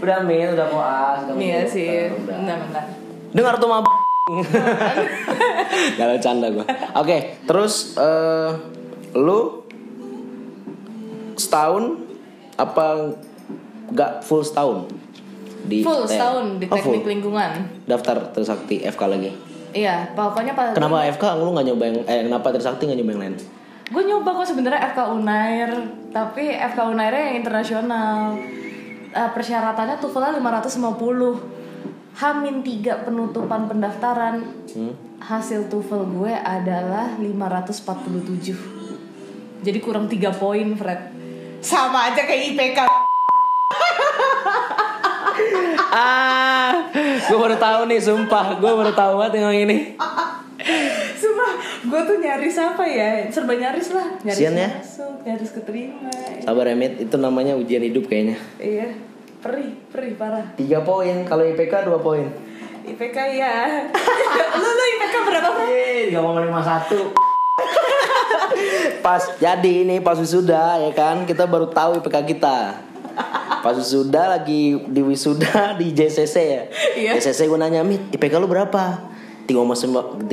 [SPEAKER 1] udah min, udah koas. udah
[SPEAKER 2] Iya sih,
[SPEAKER 1] udah.
[SPEAKER 2] benar-benar.
[SPEAKER 1] Dengar tuh mab. Gak canda gue. Oke, terus eh lu setahun apa nggak full setahun di
[SPEAKER 2] Full
[SPEAKER 1] TN?
[SPEAKER 2] setahun di
[SPEAKER 1] Oh, full.
[SPEAKER 2] teknik lingkungan.
[SPEAKER 1] daftar Trisakti FK lagi.
[SPEAKER 2] Iya, pokoknya pas
[SPEAKER 1] Kenapa FK lu nggak nyoba yang eh kenapa Trisakti nggak nyoba yang lain?
[SPEAKER 2] gue nyoba kok sebenarnya FK Unair, tapi FK Unair yang internasional. Eh, persyaratannya TOEFL 550. Hamin 3 penutupan pendaftaran.
[SPEAKER 1] Hmm?
[SPEAKER 2] Hasil TOEFL gue adalah 547. Jadi kurang 3 poin, Fred. Sama aja kayak IPK.
[SPEAKER 1] ah, gue baru tahu nih, sumpah, gue baru tahu banget yang ini.
[SPEAKER 2] Sumpah, gue tuh nyaris apa ya? Serba nyaris lah. Nyaris
[SPEAKER 1] Sian ya?
[SPEAKER 2] masuk, nyaris keterima.
[SPEAKER 1] Sabar Emit, itu namanya ujian hidup kayaknya.
[SPEAKER 2] Iya, perih, perih parah.
[SPEAKER 1] Tiga poin, kalau IPK dua poin.
[SPEAKER 2] IPK ya. lu lu IPK berapa? Bang?
[SPEAKER 1] Yeay, 3,51 Pas jadi ini pas wisuda ya kan Kita baru tahu IPK kita Pas wisuda lagi di wisuda di JCC ya
[SPEAKER 2] Iya.
[SPEAKER 1] JCC gue nanya Mit IPK lu berapa? 3,49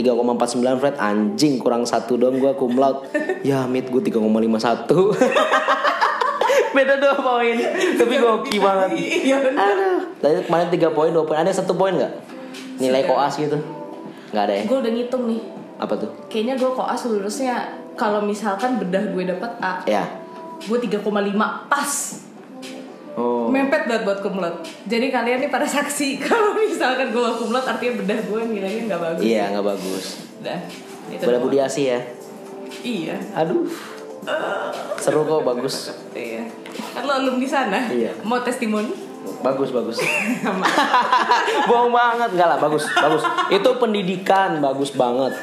[SPEAKER 1] Fred Anjing kurang satu dong gue cum laude Ya Mit gue 3,51 Beda dua poin Tapi goki banget
[SPEAKER 2] Iya bener.
[SPEAKER 1] Aduh Tadi kemarin 3 poin 2 poin Ada satu poin gak? Nilai koas gitu Gak ada ya?
[SPEAKER 2] Gue udah ngitung nih.
[SPEAKER 1] Apa tuh?
[SPEAKER 2] Kayaknya gue koas lulusnya kalau misalkan bedah gue dapet A,
[SPEAKER 1] Ya.
[SPEAKER 2] gue 3,5 pas.
[SPEAKER 1] Oh.
[SPEAKER 2] Mepet banget buat kumlot. Jadi kalian nih pada saksi kalau misalkan gue gak kumlot artinya bedah gue nilainya nggak bagus.
[SPEAKER 1] Iya nggak bagus.
[SPEAKER 2] Dah. Itu
[SPEAKER 1] Boleh
[SPEAKER 2] doang.
[SPEAKER 1] Budi Asi ya.
[SPEAKER 2] Iya.
[SPEAKER 1] Aduh. Seru kok bagus.
[SPEAKER 2] Iya. Kan lo alumni sana.
[SPEAKER 1] Iya.
[SPEAKER 2] Mau testimoni?
[SPEAKER 1] Bagus bagus. Bohong banget enggak lah bagus bagus. Itu pendidikan bagus banget.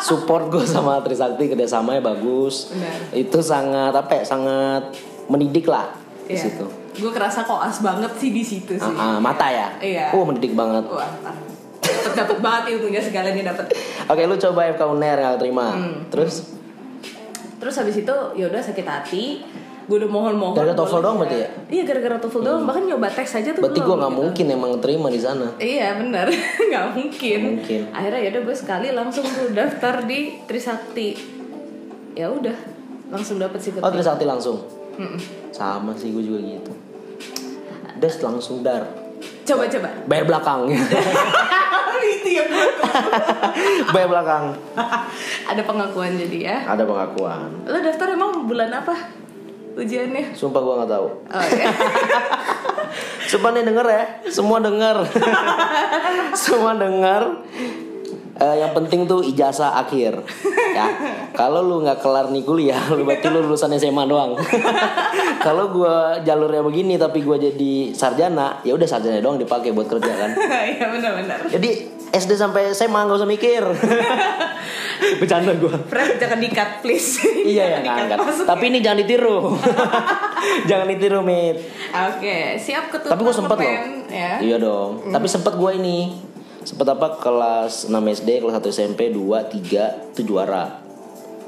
[SPEAKER 1] Support gue sama Trisakti kerjasamanya bagus.
[SPEAKER 2] Benar.
[SPEAKER 1] Itu sangat apa ya sangat mendidik lah di
[SPEAKER 2] Iya.
[SPEAKER 1] situ.
[SPEAKER 2] Gue kerasa koas banget sih di situ sih.
[SPEAKER 1] Ah, mata ya.
[SPEAKER 2] Iya.
[SPEAKER 1] Oh mendidik banget.
[SPEAKER 2] Wah, dapat dapat banget ilmunya segalanya dapat.
[SPEAKER 1] Oke lu coba FK UNER nggak terima.
[SPEAKER 2] Hmm.
[SPEAKER 1] Terus
[SPEAKER 2] Terus habis itu ya udah sakit hati. Gue udah mohon-mohon.
[SPEAKER 1] Gara-gara TOEFL doang berarti ya?
[SPEAKER 2] Iya gara-gara TOEFL doang. Bahkan nyoba tes aja tuh.
[SPEAKER 1] berarti gue nggak
[SPEAKER 2] gitu.
[SPEAKER 1] mungkin emang terima di sana.
[SPEAKER 2] Iya benar, nggak mungkin.
[SPEAKER 1] Mungkin.
[SPEAKER 2] Akhirnya ya udah gue sekali langsung tuh daftar di Trisakti. Ya udah, langsung dapet sih
[SPEAKER 1] Oh Trisakti langsung.
[SPEAKER 2] Mm-mm.
[SPEAKER 1] Sama sih gue juga gitu. Des langsung dar.
[SPEAKER 2] Coba coba.
[SPEAKER 1] Bayar belakang.
[SPEAKER 2] Itu ya.
[SPEAKER 1] Bayar belakang.
[SPEAKER 2] Ada pengakuan jadi ya.
[SPEAKER 1] Ada pengakuan.
[SPEAKER 2] Lo daftar emang bulan apa? Ujiannya?
[SPEAKER 1] Sumpah gue nggak tahu.
[SPEAKER 2] Oh ya.
[SPEAKER 1] Sumpah nih denger ya. Semua denger. Semua denger. Eh, yang penting tuh ijazah akhir ya kalau lu nggak kelar nih kuliah lu berarti lu lulusan SMA doang kalau gua jalurnya begini tapi gua jadi sarjana ya udah sarjana doang dipakai buat kerja kan
[SPEAKER 2] Iya benar-benar.
[SPEAKER 1] jadi SD sampai SMA nggak usah mikir. Bercanda gua.
[SPEAKER 2] Fred jangan dikat please.
[SPEAKER 1] iya ya
[SPEAKER 2] masuk
[SPEAKER 1] tapi ini jangan ditiru. Jangan ditiru mit.
[SPEAKER 2] Oke, siap ketutup.
[SPEAKER 1] tapi gue sempet loh.
[SPEAKER 2] Ya.
[SPEAKER 1] iya dong. Tapi sempet gue ini. Sempet apa? Kelas 6 SD kelas 1 SMP 2 3 itu juara.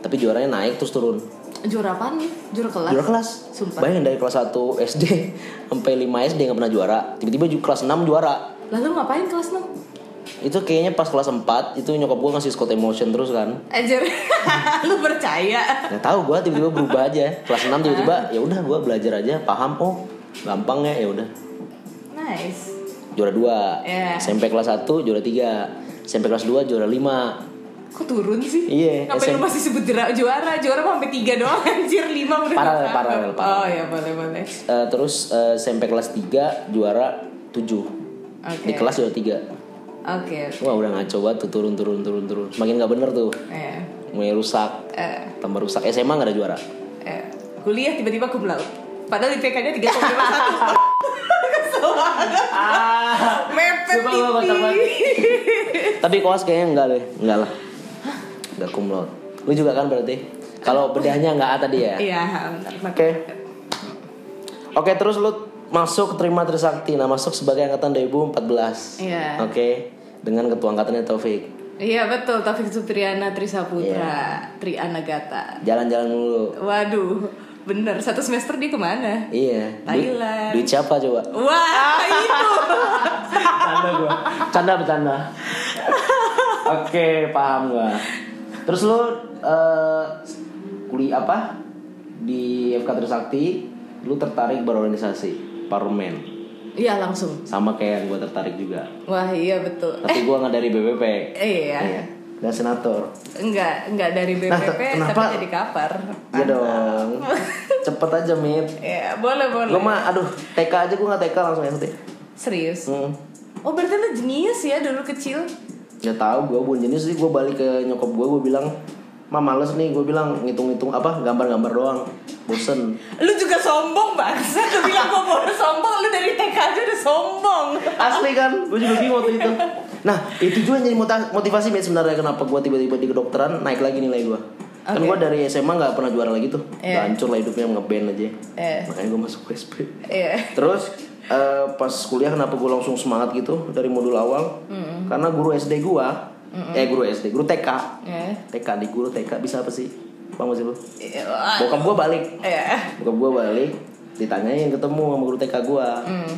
[SPEAKER 1] Tapi juaranya naik terus turun.
[SPEAKER 2] Juara apa nih? Juara kelas?
[SPEAKER 1] juara kelas.
[SPEAKER 2] Sumpah.
[SPEAKER 1] bayangin dari kelas 1 SD sampai 5 SD nggak pernah juara. Tiba-tiba kelas 6 juara.
[SPEAKER 2] Lalu ngapain kelas 6?
[SPEAKER 1] Itu kayaknya pas kelas 4 itu nyokap gue ngasih Scott Emotion terus kan
[SPEAKER 2] Anjir. Lu percaya?
[SPEAKER 1] nggak tahu gue tiba-tiba berubah aja kelas 6 tiba-tiba ya udah gue belajar aja paham oh gampang ya ya udah
[SPEAKER 2] Nice.
[SPEAKER 1] juara 2
[SPEAKER 2] Iya.
[SPEAKER 1] SMP kelas 1 juara 3 SMP kelas 2 juara 5
[SPEAKER 2] Kok turun sih?
[SPEAKER 1] Iya,
[SPEAKER 2] Ngapain lu
[SPEAKER 1] SM.
[SPEAKER 2] masih sebut juara? Juara, juara sampai tiga doang anjir, lima udah
[SPEAKER 1] Paralel, paralel, paralel.
[SPEAKER 2] Oh iya, boleh, boleh.
[SPEAKER 1] Eh, terus eh, SMP kelas 3 juara 7
[SPEAKER 2] Oke.
[SPEAKER 1] di kelas juara 3
[SPEAKER 2] Oke.
[SPEAKER 1] wah udah ngaco banget tuh turun turun turun turun semakin nggak bener tuh
[SPEAKER 2] Eh,
[SPEAKER 1] mulai rusak
[SPEAKER 2] eh,
[SPEAKER 1] tambah rusak SMA nggak ada juara
[SPEAKER 2] eh. Kuliah tiba-tiba cum laude. Padahal IPK-nya 3,51. Kesel banget.
[SPEAKER 1] ah
[SPEAKER 2] Mepet
[SPEAKER 1] tapi koas kayaknya enggak deh enggak lah enggak cum laude lu juga kan berarti kalau bedahnya nggak A tadi ya
[SPEAKER 2] Iya.
[SPEAKER 1] Oke. Oke, terus lu masuk terima Trisakti. Nah, masuk sebagai angkatan 2014.
[SPEAKER 2] Iya.
[SPEAKER 1] Oke. Dengan ketua angkatannya Taufik.
[SPEAKER 2] Iya betul, Taufik Supriyana
[SPEAKER 1] Iya.
[SPEAKER 2] Trisaputra, Tri Anagata.
[SPEAKER 1] Jalan-jalan dulu.
[SPEAKER 2] Waduh, bener. Satu semester dia ke
[SPEAKER 1] mana? Iya.
[SPEAKER 2] Thailand.
[SPEAKER 1] duit siapa coba?
[SPEAKER 2] Wah, itu.
[SPEAKER 1] Canda gua. Canda bercanda. Oke, paham gua. Terus lu eh kuliah apa? Di FK Trisakti, lu tertarik berorganisasi parlemen.
[SPEAKER 2] Iya langsung.
[SPEAKER 1] Sama kayak yang gua tertarik juga.
[SPEAKER 2] Wah iya betul.
[SPEAKER 1] Tapi gua nggak dari BBP.
[SPEAKER 2] Iya.
[SPEAKER 1] Iya. Dan senator.
[SPEAKER 2] Enggak, enggak dari BPP
[SPEAKER 1] Nah, kenapa?
[SPEAKER 2] tapi jadi kapar.
[SPEAKER 1] Iya dong. Cepet aja, Mit.
[SPEAKER 2] Ya, boleh boleh.
[SPEAKER 1] Gue mah, aduh, TK aja gue gak TK langsung SD.
[SPEAKER 2] Serius.
[SPEAKER 1] Hmm.
[SPEAKER 2] Oh berarti lu jenius ya dulu kecil?
[SPEAKER 1] Gak tau, gue bukan jenis sih. Gue balik ke nyokap gue, gue bilang, Ma males nih gue bilang ngitung-ngitung apa gambar-gambar doang. Bosen.
[SPEAKER 2] Lu juga sombong bangsa. Lu bilang gue baru sombong. Lu dari TK aja udah sombong.
[SPEAKER 1] Asli kan? Gue juga bingung waktu itu. Nah itu juga jadi motivasi Bet sebenarnya kenapa gue tiba-tiba di kedokteran naik lagi nilai gue kan
[SPEAKER 2] Oke.
[SPEAKER 1] gue dari SMA nggak pernah juara lagi tuh.
[SPEAKER 2] Iya.
[SPEAKER 1] Udah hancur lah hidupnya ngeband aja.
[SPEAKER 2] Iya.
[SPEAKER 1] makanya gue masuk USP
[SPEAKER 2] Iya.
[SPEAKER 1] Terus eh, pas kuliah kenapa gue langsung semangat gitu dari modul awal? Karena guru SD gue eh guru SD guru TK
[SPEAKER 2] Iya
[SPEAKER 1] TK di guru TK bisa apa sih? Gak sih lu?
[SPEAKER 2] Iya.
[SPEAKER 1] Bokap gue balik.
[SPEAKER 2] Iya.
[SPEAKER 1] Bokap gue balik ditanyain ketemu sama guru TK gue
[SPEAKER 2] Hmm.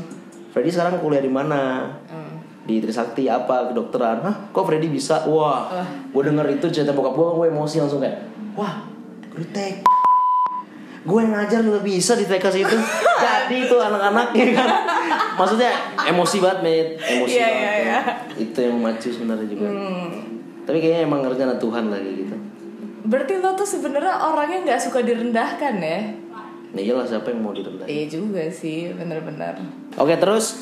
[SPEAKER 1] Freddy sekarang kuliah di mana?
[SPEAKER 2] Hmm.
[SPEAKER 1] di Trisakti apa? Kedokteran. Hah? Kok Freddy bisa? Wah.
[SPEAKER 2] Wah.
[SPEAKER 1] gue denger itu cerita bokap gue gue emosi langsung kayak wah guru TK gue yang ngajar juga bisa di TK situ jadi itu anak-anaknya kan maksudnya emosi banget met emosi
[SPEAKER 2] Iya,
[SPEAKER 1] banget
[SPEAKER 2] iya,
[SPEAKER 1] ya.
[SPEAKER 2] iya.
[SPEAKER 1] itu yang macu sebenarnya juga
[SPEAKER 2] Hmm.
[SPEAKER 1] tapi kayaknya emang rencana Tuhan lah kayak gitu
[SPEAKER 2] Berarti lo tuh sebenarnya orangnya nggak suka direndahkan ya?
[SPEAKER 1] nah iyalah siapa yang mau direndahin
[SPEAKER 2] Iya juga sih, bener-bener.
[SPEAKER 1] Oke terus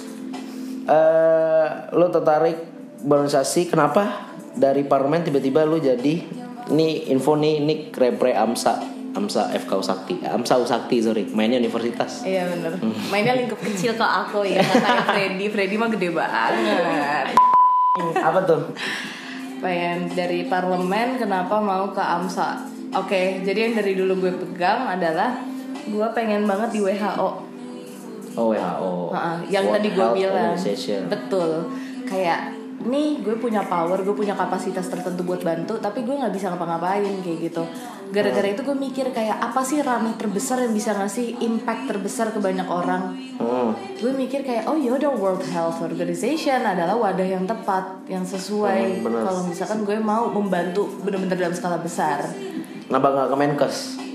[SPEAKER 1] eh lo tertarik berorganisasi kenapa dari parlemen tiba-tiba lo jadi ini info nih ini repre Amsa Amsa FK Usakti Amsa Usakti sorry mainnya universitas
[SPEAKER 2] Iya bener. Mainnya lingkup kecil ke aku ya, kayak Freddy. Freddy mah gede banget.
[SPEAKER 1] apa tuh
[SPEAKER 2] Pengen dari parlemen, kenapa mau ke AMSA? Oke, jadi yang dari dulu gue pegang adalah gue pengen banget di WHO.
[SPEAKER 1] oh WHO
[SPEAKER 2] Heeh, yang
[SPEAKER 1] World
[SPEAKER 2] tadi gue bilang betul kayak nih gue punya power gue punya kapasitas tertentu buat bantu tapi gue nggak bisa ngapa-ngapain kayak gitu. Gara-gara itu gue mikir kayak apa sih ranah terbesar yang bisa ngasih impact terbesar ke banyak orang?
[SPEAKER 1] Hmm.
[SPEAKER 2] gue mikir kayak oh yaudah World Health Organization adalah wadah yang tepat yang sesuai.
[SPEAKER 1] Hmm,
[SPEAKER 2] kalau misalkan gue mau membantu bener-bener dalam skala besar.
[SPEAKER 1] Kenapa nggak ke Menkes?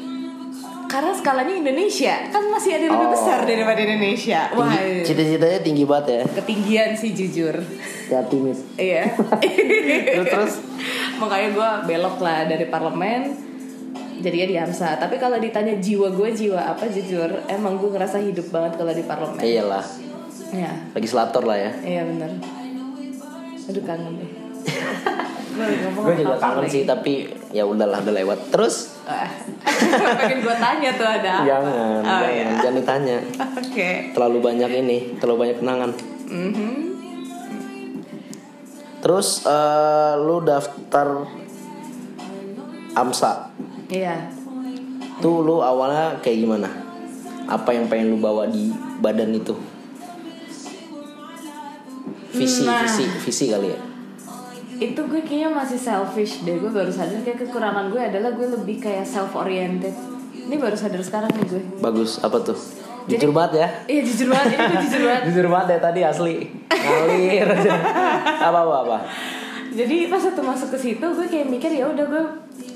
[SPEAKER 2] Karena skalanya Indonesia kan masih ada yang lebih
[SPEAKER 1] Oh.
[SPEAKER 2] besar daripada Indonesia wah
[SPEAKER 1] Tinggi- Cita-citanya tinggi banget ya.
[SPEAKER 2] ketinggian sih jujur
[SPEAKER 1] Hati mis.
[SPEAKER 2] Iya.
[SPEAKER 1] Terus terus
[SPEAKER 2] Makanya gue belok lah dari parlemen jadinya di AMSA. Tapi kalau ditanya jiwa gue jiwa apa jujur, emang gue ngerasa hidup banget kalau di parlemen.
[SPEAKER 1] eh, iyalah
[SPEAKER 2] Iya.
[SPEAKER 1] legislator lah ya.
[SPEAKER 2] Iya bener. Aduh kangen deh. gue
[SPEAKER 1] juga kangen sih tapi ya udahlah udah lewat. Terus
[SPEAKER 2] Ah. Pengen gue tanya tuh ada apa?
[SPEAKER 1] jangan,
[SPEAKER 2] Oh,
[SPEAKER 1] jangan,
[SPEAKER 2] iya.
[SPEAKER 1] jangan ditanya.
[SPEAKER 2] Oke.
[SPEAKER 1] Terlalu banyak ini, terlalu banyak kenangan.
[SPEAKER 2] Mhm.
[SPEAKER 1] Terus eh, lu daftar AMSA.
[SPEAKER 2] Iya.
[SPEAKER 1] Tuh lu awalnya kayak gimana? Apa yang pengen lu bawa di badan itu? Visi,
[SPEAKER 2] Nah.
[SPEAKER 1] visi, visi kali ya.
[SPEAKER 2] Itu gue kayaknya masih selfish deh gue baru sadar kayak kekurangan gue adalah gue lebih kayak self oriented ini baru sadar sekarang nih gue
[SPEAKER 1] Bagus, apa tuh?
[SPEAKER 2] Jadi-
[SPEAKER 1] Jujur banget ya.
[SPEAKER 2] iya jujur banget ini gue jujur banget
[SPEAKER 1] Jujur banget ya tadi asli. Ngalir. Apa apa apa.
[SPEAKER 2] jadi pas waktu masuk ke situ gue kayak mikir ya udah gue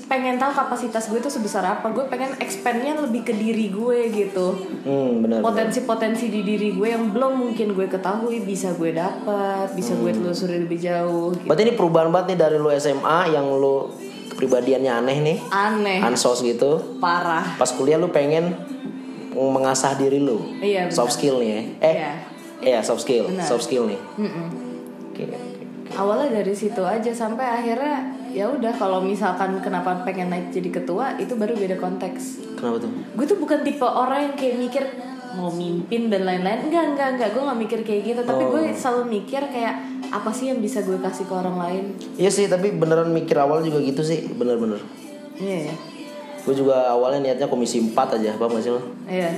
[SPEAKER 2] pengen tahu kapasitas gue itu sebesar apa gue pengen expandnya lebih ke diri gue gitu
[SPEAKER 1] Hmm, benar.
[SPEAKER 2] potensi-potensi di diri gue yang belum mungkin gue ketahui bisa gue dapat bisa gue telusuri lebih jauh gitu.
[SPEAKER 1] Berarti ini perubahan banget nih dari lu SMA yang lu kepribadiannya aneh nih,
[SPEAKER 2] aneh
[SPEAKER 1] ansos gitu.
[SPEAKER 2] parah
[SPEAKER 1] Pas kuliah lu pengen mengasah diri lu.
[SPEAKER 2] Iya.
[SPEAKER 1] Soft skill nih ya. Eh,
[SPEAKER 2] Iya.
[SPEAKER 1] iya soft skill,
[SPEAKER 2] Benar.
[SPEAKER 1] soft skill nih.
[SPEAKER 2] Mm-mm.
[SPEAKER 1] Oke.
[SPEAKER 2] awalnya dari situ aja sampai akhirnya ya udah kalau misalkan kenapa pengen naik jadi ketua itu baru beda konteks
[SPEAKER 1] Kenapa tuh?
[SPEAKER 2] gue tuh bukan tipe orang yang kayak mikir mau mimpin dan lain-lain enggak enggak enggak gue nggak mikir kayak gitu tapi
[SPEAKER 1] Oh.
[SPEAKER 2] gue selalu mikir kayak apa sih yang bisa gue kasih ke orang lain
[SPEAKER 1] Iya sih, tapi beneran mikir awal juga gitu sih, bener-bener.
[SPEAKER 2] iya ya
[SPEAKER 1] Gue juga awalnya niatnya komisi 4 aja, paham gak sih lo?
[SPEAKER 2] iya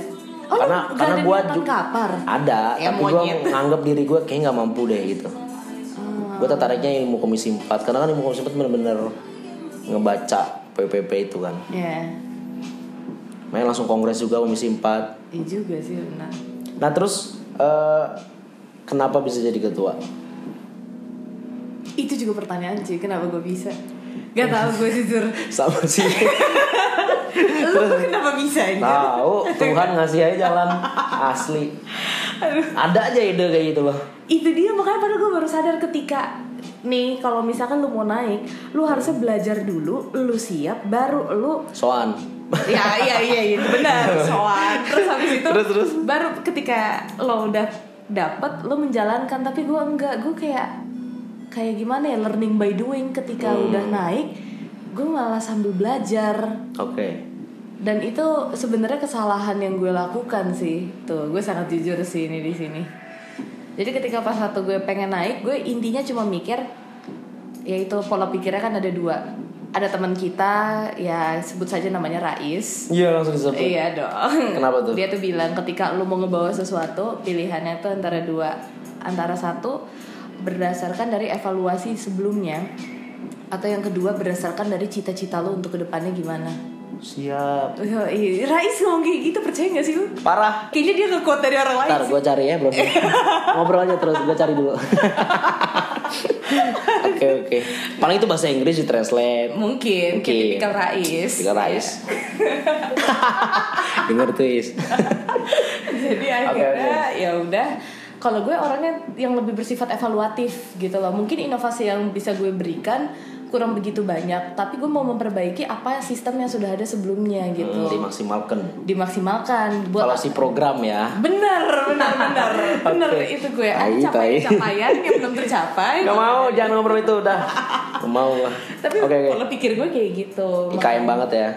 [SPEAKER 2] oh
[SPEAKER 1] karena karena gue
[SPEAKER 2] kapar
[SPEAKER 1] ada,
[SPEAKER 2] Ya,
[SPEAKER 1] tapi gue nganggap diri gue kayak nggak mampu deh gitu. Gue tertariknya ilmu komisi 4 karena kan ilmu komisi 4 bener-bener ngebaca PPP itu kan.
[SPEAKER 2] iya
[SPEAKER 1] Main langsung kongres juga komisi 4.
[SPEAKER 2] iya juga sih benar
[SPEAKER 1] Nah terus eh, kenapa bisa jadi ketua?
[SPEAKER 2] itu juga pertanyaan sih kenapa gue bisa Gak tau gue jujur
[SPEAKER 1] Sama sih.
[SPEAKER 2] Lu kenapa bisa ini?
[SPEAKER 1] Tahu Tuhan ngasih aja jalan asli. Ada aja ide kayak gitu loh.
[SPEAKER 2] Itu dia makanya padahal gue baru sadar ketika Nih kalau misalkan lu mau naik Lu harusnya belajar dulu Lu siap Baru lu
[SPEAKER 1] Soan.
[SPEAKER 2] Ya iya iya iya benar soal Terus habis itu
[SPEAKER 1] Terus, terus.
[SPEAKER 2] Baru ketika lo udah dapet Lo menjalankan Tapi gue enggak Gue kayak Kayak gimana ya Learning by doing Ketika
[SPEAKER 1] Hmm.
[SPEAKER 2] udah naik gue malah sambil belajar
[SPEAKER 1] Oke.
[SPEAKER 2] dan itu sebenarnya kesalahan yang gue lakukan sih tuh gue sangat jujur sih ini di sini jadi ketika pas satu gue pengen naik gue intinya cuma mikir yaitu pola pikirnya kan ada dua ada teman kita ya sebut saja namanya Rais
[SPEAKER 1] Iya langsung disebut.
[SPEAKER 2] Iya dong.
[SPEAKER 1] Kenapa tuh?
[SPEAKER 2] Dia tuh bilang ketika lu mau ngebawa sesuatu, pilihannya tuh antara dua. Antara satu berdasarkan dari evaluasi sebelumnya atau yang kedua berdasarkan dari cita-cita lu untuk ke depannya gimana.
[SPEAKER 1] Siap.
[SPEAKER 2] Oh, iya. Rais ngomong kayak gitu percaya gak sih lu?
[SPEAKER 1] Parah.
[SPEAKER 2] Kayaknya dia nge-quote dari orang lain
[SPEAKER 1] Ntar gue cari ya bro Ngobrol aja terus gue cari dulu Oke oke Paling itu bahasa Inggris di translate
[SPEAKER 2] Mungkin,
[SPEAKER 1] Mungkin.
[SPEAKER 2] tipikal Rais.
[SPEAKER 1] Rais
[SPEAKER 2] Iya.
[SPEAKER 1] Dengar tuh Is
[SPEAKER 2] jadi akhirnya ya udah kalau gue orangnya yang lebih bersifat evaluatif gitu loh. Mungkin inovasi yang bisa gue berikan kurang begitu banyak tapi gue mau memperbaiki apa sistem yang sudah ada sebelumnya gitu.
[SPEAKER 1] Hmm, Dimaksimalkan.
[SPEAKER 2] Dimaksimalkan. Buat
[SPEAKER 1] Evaluasi program ya.
[SPEAKER 2] Bener bener bener. Bener
[SPEAKER 1] Oke.
[SPEAKER 2] itu gue. Ada capaian capaian yang belum tercapai.
[SPEAKER 1] Gak mau jangan ngobrol itu udah. Gak mau lah.
[SPEAKER 2] Tapi
[SPEAKER 1] Oke oke.
[SPEAKER 2] pola pikir gue kayak gitu.
[SPEAKER 1] IKM banget ya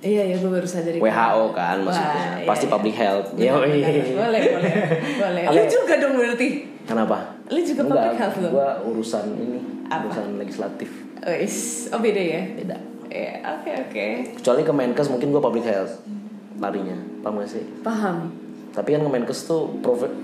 [SPEAKER 2] iya ya gue baru sadar itu.
[SPEAKER 1] WHO kan maksudnya
[SPEAKER 2] Wah, iya,
[SPEAKER 1] Pasti
[SPEAKER 2] iya.
[SPEAKER 1] public health
[SPEAKER 2] Bener,
[SPEAKER 1] Yoi.
[SPEAKER 2] bener. boleh boleh boleh lu juga dong berarti
[SPEAKER 1] Kenapa?
[SPEAKER 2] Lu juga public health loh?
[SPEAKER 1] Gue urusan ini
[SPEAKER 2] Apa?
[SPEAKER 1] Urusan legislatif
[SPEAKER 2] Wis, oh beda ya?
[SPEAKER 1] Beda
[SPEAKER 2] Ya, oke oke.
[SPEAKER 1] Kecuali ke Menkes mungkin gue public health Larinya Paham gak sih?
[SPEAKER 2] Paham.
[SPEAKER 1] Tapi kan Kemenkes tuh profit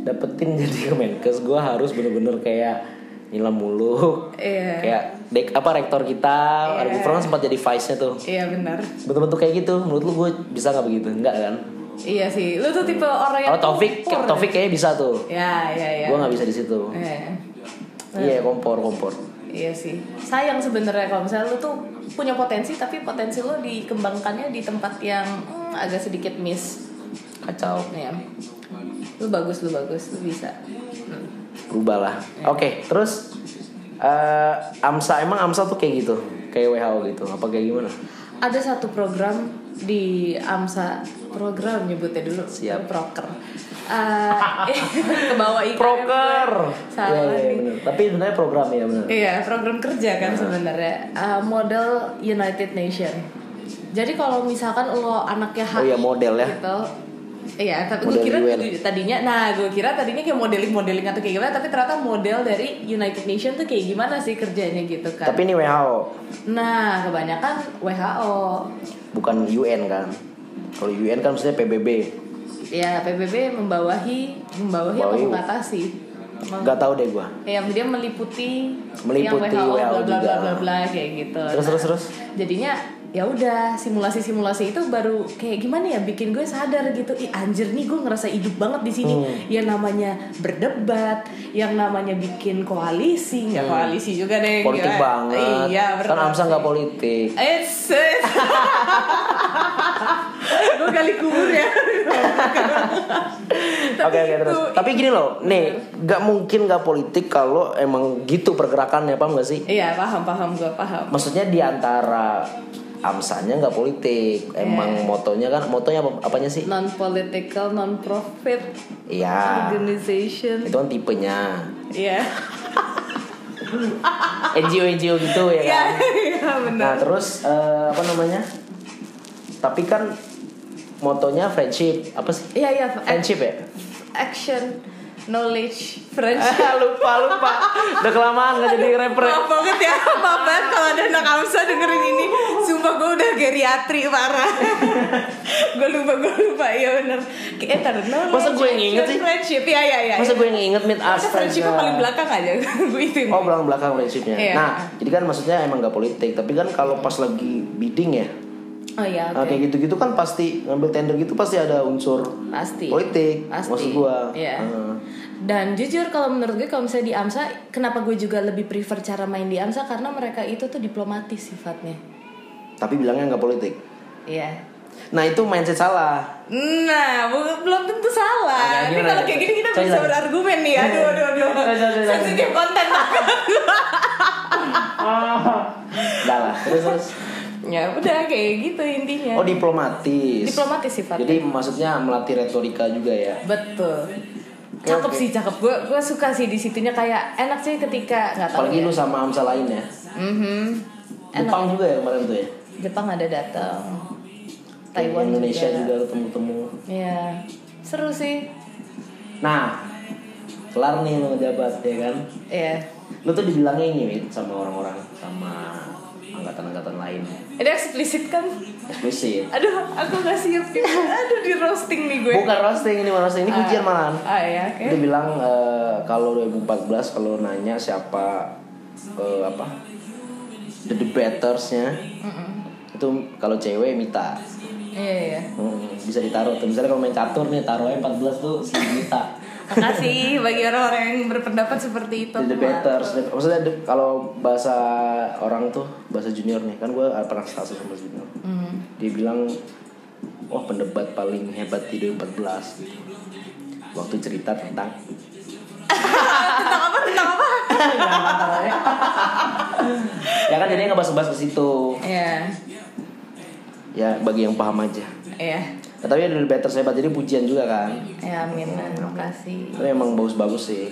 [SPEAKER 1] dapetin jadi Kemenkes gue harus bener-bener kayak nyilam mulu
[SPEAKER 2] Iya.
[SPEAKER 1] kayak dek apa rektor kita
[SPEAKER 2] Iya.
[SPEAKER 1] ada Gufron sempat jadi vice nya tuh
[SPEAKER 2] Iya benar.
[SPEAKER 1] bentuk-bentuk kayak gitu menurut lu gue bisa nggak begitu enggak kan
[SPEAKER 2] Iya sih. Lu tuh tipe orang yang
[SPEAKER 1] kalau Taufik
[SPEAKER 2] kompor.
[SPEAKER 1] Taufik kayaknya bisa tuh
[SPEAKER 2] Ya, ya, ya.
[SPEAKER 1] gue nggak bisa di situ
[SPEAKER 2] Iya.
[SPEAKER 1] iya kompor kompor
[SPEAKER 2] Iya sih. Sayang sebenarnya kalau misalnya lu tuh punya potensi tapi potensi lu dikembangkannya di tempat yang hmm, agak sedikit miss.
[SPEAKER 1] kacau
[SPEAKER 2] Ya. Lu bagus, lu bagus, lu bisa.
[SPEAKER 1] berubah lah oke terus eh, AMSA emang AMSA tuh kayak gitu kayak WHO gitu apa kayak gimana
[SPEAKER 2] Ada satu program di AMSA program nyebutnya dulu
[SPEAKER 1] Siap.
[SPEAKER 2] proker Eh, ke bawah IKM
[SPEAKER 1] proker
[SPEAKER 2] salah nih
[SPEAKER 1] bener. tapi sebenarnya program ya benar
[SPEAKER 2] Iya, program kerja kan sebenarnya Uh, model United Nation. Jadi kalau misalkan lo anaknya HI
[SPEAKER 1] Oh iya, model ya.
[SPEAKER 2] gitu. Iya, tapi gue kira
[SPEAKER 1] UN.
[SPEAKER 2] tadinya, nah gue kira tadinya kayak modeling modeling atau kayak gimana, tapi ternyata model dari United Nation tuh kayak gimana sih kerjanya gitu kan?
[SPEAKER 1] tapi ini WHO
[SPEAKER 2] Nah, kebanyakan WHO,
[SPEAKER 1] bukan UN kan kalau UN kan maksudnya PBB
[SPEAKER 2] ya PBB membawahi, membawahi apa
[SPEAKER 1] Membawahi.
[SPEAKER 2] mengatasi? Mem-
[SPEAKER 1] nggak tahu deh gua
[SPEAKER 2] yang dia meliputi,
[SPEAKER 1] Meliputi
[SPEAKER 2] yang WHO, bla
[SPEAKER 1] WHO
[SPEAKER 2] bla bla bla bla kayak gitu.
[SPEAKER 1] terus terus terus
[SPEAKER 2] jadinya ya udah simulasi simulasi itu baru kayak gimana ya bikin gue sadar gitu ih anjir nih gue ngerasa hidup banget di sini
[SPEAKER 1] Hmm.
[SPEAKER 2] yang namanya berdebat yang namanya bikin koalisi nggak koalisi juga deh
[SPEAKER 1] Hmm. politik
[SPEAKER 2] gila.
[SPEAKER 1] banget
[SPEAKER 2] iya
[SPEAKER 1] kan AMSA nggak politik
[SPEAKER 2] Eh, set. gue kali kubur ya.
[SPEAKER 1] Oke oke terus.
[SPEAKER 2] itu-
[SPEAKER 1] Tapi gini loh, nih nggak mungkin nggak politik kalau emang gitu pergerakannya paham gak sih?
[SPEAKER 2] Iya paham paham gue paham.
[SPEAKER 1] Maksudnya di antara AMSA-nya nggak politik, emang motonya kan motonya apa, apanya sih?
[SPEAKER 2] Non political, non profit
[SPEAKER 1] Iya.
[SPEAKER 2] organization.
[SPEAKER 1] Itu kan tipenya
[SPEAKER 2] Iya.
[SPEAKER 1] NGO NGO gitu ya
[SPEAKER 2] Iya
[SPEAKER 1] kan.
[SPEAKER 2] iya benar.
[SPEAKER 1] Nah terus eh, apa namanya? Tapi kan motonya friendship apa sih?
[SPEAKER 2] Iya iya.
[SPEAKER 1] Friendship ya?
[SPEAKER 2] Action, knowledge, friendship.
[SPEAKER 1] lupa lupa. Udah kelamaan nggak jadi rapper.
[SPEAKER 2] Maaf banget ya, maaf banget kalau ada anak Amsa dengerin ini Sumpah gue udah geriatri parah Gue lupa, gue lupa, iya bener Eh taruh knowledge,
[SPEAKER 1] Masa gue yang inget sih?
[SPEAKER 2] Friendship, iya iya iya
[SPEAKER 1] Masa gue yang inget
[SPEAKER 2] Masa
[SPEAKER 1] astaga.
[SPEAKER 2] friendshipnya paling belakang aja Gue itu
[SPEAKER 1] Oh belakang belakang friendshipnya.
[SPEAKER 2] Iya.
[SPEAKER 1] Nah jadi kan maksudnya emang gak politik, tapi kan kalau pas lagi bidding ya,
[SPEAKER 2] Oh iya
[SPEAKER 1] nah,
[SPEAKER 2] oke
[SPEAKER 1] kayak gitu-gitu kan pasti ngambil tender gitu pasti ada unsur
[SPEAKER 2] Pasti
[SPEAKER 1] politik.
[SPEAKER 2] Pasti
[SPEAKER 1] Maksud gua.
[SPEAKER 2] Iya
[SPEAKER 1] Heeh.
[SPEAKER 2] Dan jujur kalau menurut gue kalau misalnya di AMSA Kenapa gue juga lebih prefer cara main di AMSA Karena mereka itu tuh diplomatis sifatnya
[SPEAKER 1] Tapi bilangnya nggak politik.
[SPEAKER 2] Iya
[SPEAKER 1] Nah itu mindset salah.
[SPEAKER 2] Nah, belum tentu salah. Ini kalau kayak gini kita
[SPEAKER 1] Coba
[SPEAKER 2] bisa
[SPEAKER 1] lagi.
[SPEAKER 2] berargumen nih. Aduh, aduh, aduh. Sensitif konten banget.
[SPEAKER 1] Enggak lah. Terus terus.
[SPEAKER 2] Ya udah kayak gitu intinya.
[SPEAKER 1] Oh diplomatis.
[SPEAKER 2] Diplomatis sifatnya.
[SPEAKER 1] Jadi maksudnya melatih retorika juga ya.
[SPEAKER 2] Betul.
[SPEAKER 1] Oke,
[SPEAKER 2] Cakep
[SPEAKER 1] oke.
[SPEAKER 2] sih, cakep. Gue gue suka sih di situnya kayak enak sih ketika nggak tahu.
[SPEAKER 1] Apalagi
[SPEAKER 2] ya.
[SPEAKER 1] lu sama AMSA lain ya.
[SPEAKER 2] Mhm.
[SPEAKER 1] Jepang juga ya kemarin tuh ya
[SPEAKER 2] Jepang ada datang Taiwan
[SPEAKER 1] Indonesia
[SPEAKER 2] juga,
[SPEAKER 1] juga ketemu-temu
[SPEAKER 2] Iya seru sih
[SPEAKER 1] nah kelar nih lo ngejabat ya kan
[SPEAKER 2] Iya
[SPEAKER 1] lu tuh dibilangnya ini sama orang-orang sama
[SPEAKER 2] Ini eksplisit kan?
[SPEAKER 1] Eksplisit.
[SPEAKER 2] Aduh aku gak siap nih Aduh di roasting nih gue.
[SPEAKER 1] Bukan roasting ini roasting. Ini pujian malahan.
[SPEAKER 2] Ah ya oke.
[SPEAKER 1] Dia bilang eh, kalau 2014 kalau nanya siapa eh, apa the debatersnya itu kalau cewek Mita.
[SPEAKER 2] Iya iya
[SPEAKER 1] Hmm, bisa ditaruh tuh. Misalnya kalau main catur nih taruhnya 14 tuh si Mita
[SPEAKER 2] Makasih bagi orang-orang yang berpendapat seperti itu
[SPEAKER 1] the debaters maksudnya kalau bahasa orang tuh bahasa junior nih kan gue pernah status sama junior
[SPEAKER 2] Hmm.
[SPEAKER 1] dia bilang wah pendebat paling hebat di 2014 gitu. waktu cerita tentang
[SPEAKER 2] Tentang apa? Tentang apa?
[SPEAKER 1] ya kan jadinya ngebahas-bahas ke situ
[SPEAKER 2] Iya
[SPEAKER 1] ya bagi yang paham aja
[SPEAKER 2] Iya
[SPEAKER 1] nah, tapi ada debaters hebat jadi pujian juga kan?
[SPEAKER 2] Ya amin. Makasih
[SPEAKER 1] tapi emang bagus-bagus sih.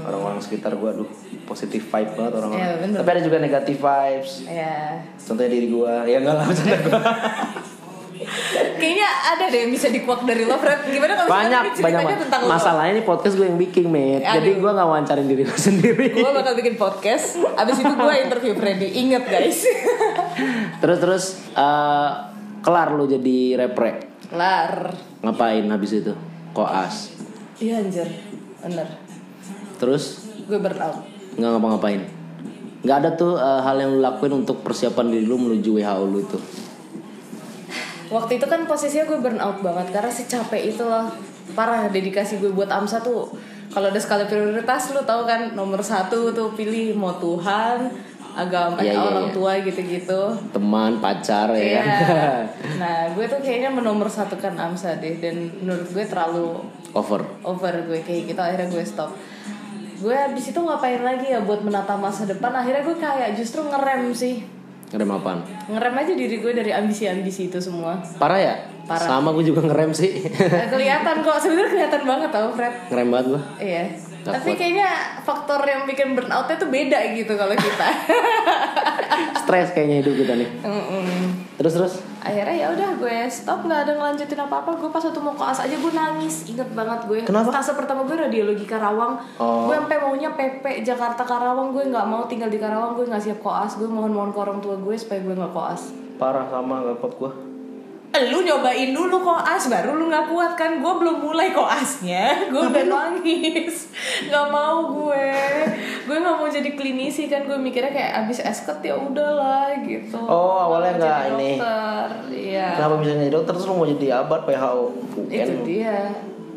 [SPEAKER 1] Orang-orang sekitar gue aduh positif vibe banget orang-orang.
[SPEAKER 2] Bener.
[SPEAKER 1] tapi ada juga negatif vibes.
[SPEAKER 2] Iya
[SPEAKER 1] contohnya diri gue ya enggak lah bercanda gue
[SPEAKER 2] Kayaknya ada deh yang bisa dikuak dari lo Fred. Gimana kalau
[SPEAKER 1] banyak banyak
[SPEAKER 2] tentang lo?
[SPEAKER 1] Masalahnya ini podcast gue yang bikin mate
[SPEAKER 2] Aduh.
[SPEAKER 1] jadi gue nggak wawancarin diri gue sendiri.
[SPEAKER 2] Gue bakal bikin podcast. Abis itu gue interview Freddy. Ingat guys.
[SPEAKER 1] Terus terus eh, kelar lo jadi repre.
[SPEAKER 2] Lar
[SPEAKER 1] ngapain habis itu? Koas.
[SPEAKER 2] Iya anjir. Bener.
[SPEAKER 1] Terus?
[SPEAKER 2] Gue burnout
[SPEAKER 1] nggak ngapa-ngapain. Nggak ada tuh eh, hal yang lu lakuin untuk persiapan diri lu menuju WHO lu tuh
[SPEAKER 2] Waktu itu kan posisinya gue burnout banget Karena si capek itu loh. Parah dedikasi gue buat AMSA tuh Kalau ada skala prioritas lu tahu kan Nomor satu tuh pilih mau Tuhan Agama
[SPEAKER 1] Iya, iya,
[SPEAKER 2] orang
[SPEAKER 1] iya.
[SPEAKER 2] tua gitu-gitu.
[SPEAKER 1] Teman pacar ya.
[SPEAKER 2] Iya. Nah gue tuh kayaknya menomor satu kan AMSA deh Dan menurut gue terlalu
[SPEAKER 1] over.
[SPEAKER 2] over gue kayak gitu akhirnya gue stop. Gue abis itu ngapain lagi ya buat menata masa depan? Akhirnya gue kayak justru ngerem sih.
[SPEAKER 1] Ngerem apaan?
[SPEAKER 2] Ngerem aja diri gue dari ambisi-ambisi itu semua.
[SPEAKER 1] Parah ya?
[SPEAKER 2] Parah.
[SPEAKER 1] sama gue juga ngerem sih.
[SPEAKER 2] Kelihatan kok sebenarnya kelihatan banget tau Fred.
[SPEAKER 1] Ngerem banget gue
[SPEAKER 2] iya
[SPEAKER 1] Nggak
[SPEAKER 2] tapi kayaknya faktor yang bikin burnoutnya tuh beda gitu kalau kita.
[SPEAKER 1] Stres kayaknya hidup kita nih.
[SPEAKER 2] Mm-mm.
[SPEAKER 1] terus terus?
[SPEAKER 2] Akhirnya ya udah gue stop nggak ada ngelanjutin apa apa gue pas waktu mau koas aja gue nangis. Inget banget gue.
[SPEAKER 1] Kenapa?
[SPEAKER 2] Stase pertama gue radiologi Karawang.
[SPEAKER 1] Oh.
[SPEAKER 2] gue sampai maunya PP Jakarta Karawang. Gue nggak mau tinggal di Karawang. Gue nggak siap koas gue mohon mohon ke orang tua gue supaya gue nggak koas
[SPEAKER 1] parah sama gak kuat gue
[SPEAKER 2] lu nyobain dulu koas baru lu nggak kuat kan? Gue belum mulai koasnya. Gue udah nangis. Nggak mau gue. Gue nggak mau jadi klinisi kan. Gue mikirnya kayak abis esket ya udahlah gitu.
[SPEAKER 1] Oh, awalnya nggak ini.
[SPEAKER 2] dokter. Iya.
[SPEAKER 1] Kenapa bisa jadi dokter? Terus lu mau jadi apa? WHO UN
[SPEAKER 2] itu dia.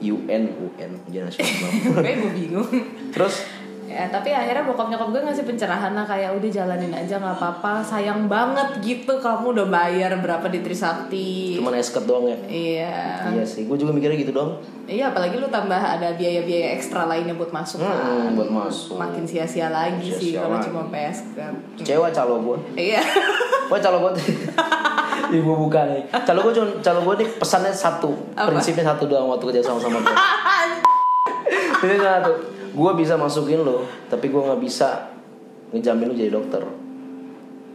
[SPEAKER 1] UN UN nasional
[SPEAKER 2] gue gue bingung.
[SPEAKER 1] Terus
[SPEAKER 2] ya tapi akhirnya bokap nyokap gue ngasih pencerahan lah kayak udah jalanin aja nggak apa-apa. Sayang banget gitu kamu udah bayar berapa di Trisakti.
[SPEAKER 1] Cuman esket doang ya?
[SPEAKER 2] Iya.
[SPEAKER 1] Iya sih gue juga mikirnya gitu dong.
[SPEAKER 2] Iya apalagi lu tambah ada biaya-biaya ekstra lainnya buat masuk kan.
[SPEAKER 1] Hmm, buat masuk.
[SPEAKER 2] Makin sia-sia lagi sih
[SPEAKER 1] Sia-sia
[SPEAKER 2] kalau
[SPEAKER 1] lagi.
[SPEAKER 2] cuma PS kan.
[SPEAKER 1] Cewek calo gue
[SPEAKER 2] iya.
[SPEAKER 1] Gue calo gue Ibu buka nih. Calo gue cuma Calo gue nih pesannya satu.
[SPEAKER 2] Apa?
[SPEAKER 1] Prinsipnya satu doang waktu kerja sama-sama gue Prinsipnya satu Gue bisa masukin lo Tapi gue gak bisa Ngejamin lo jadi dokter.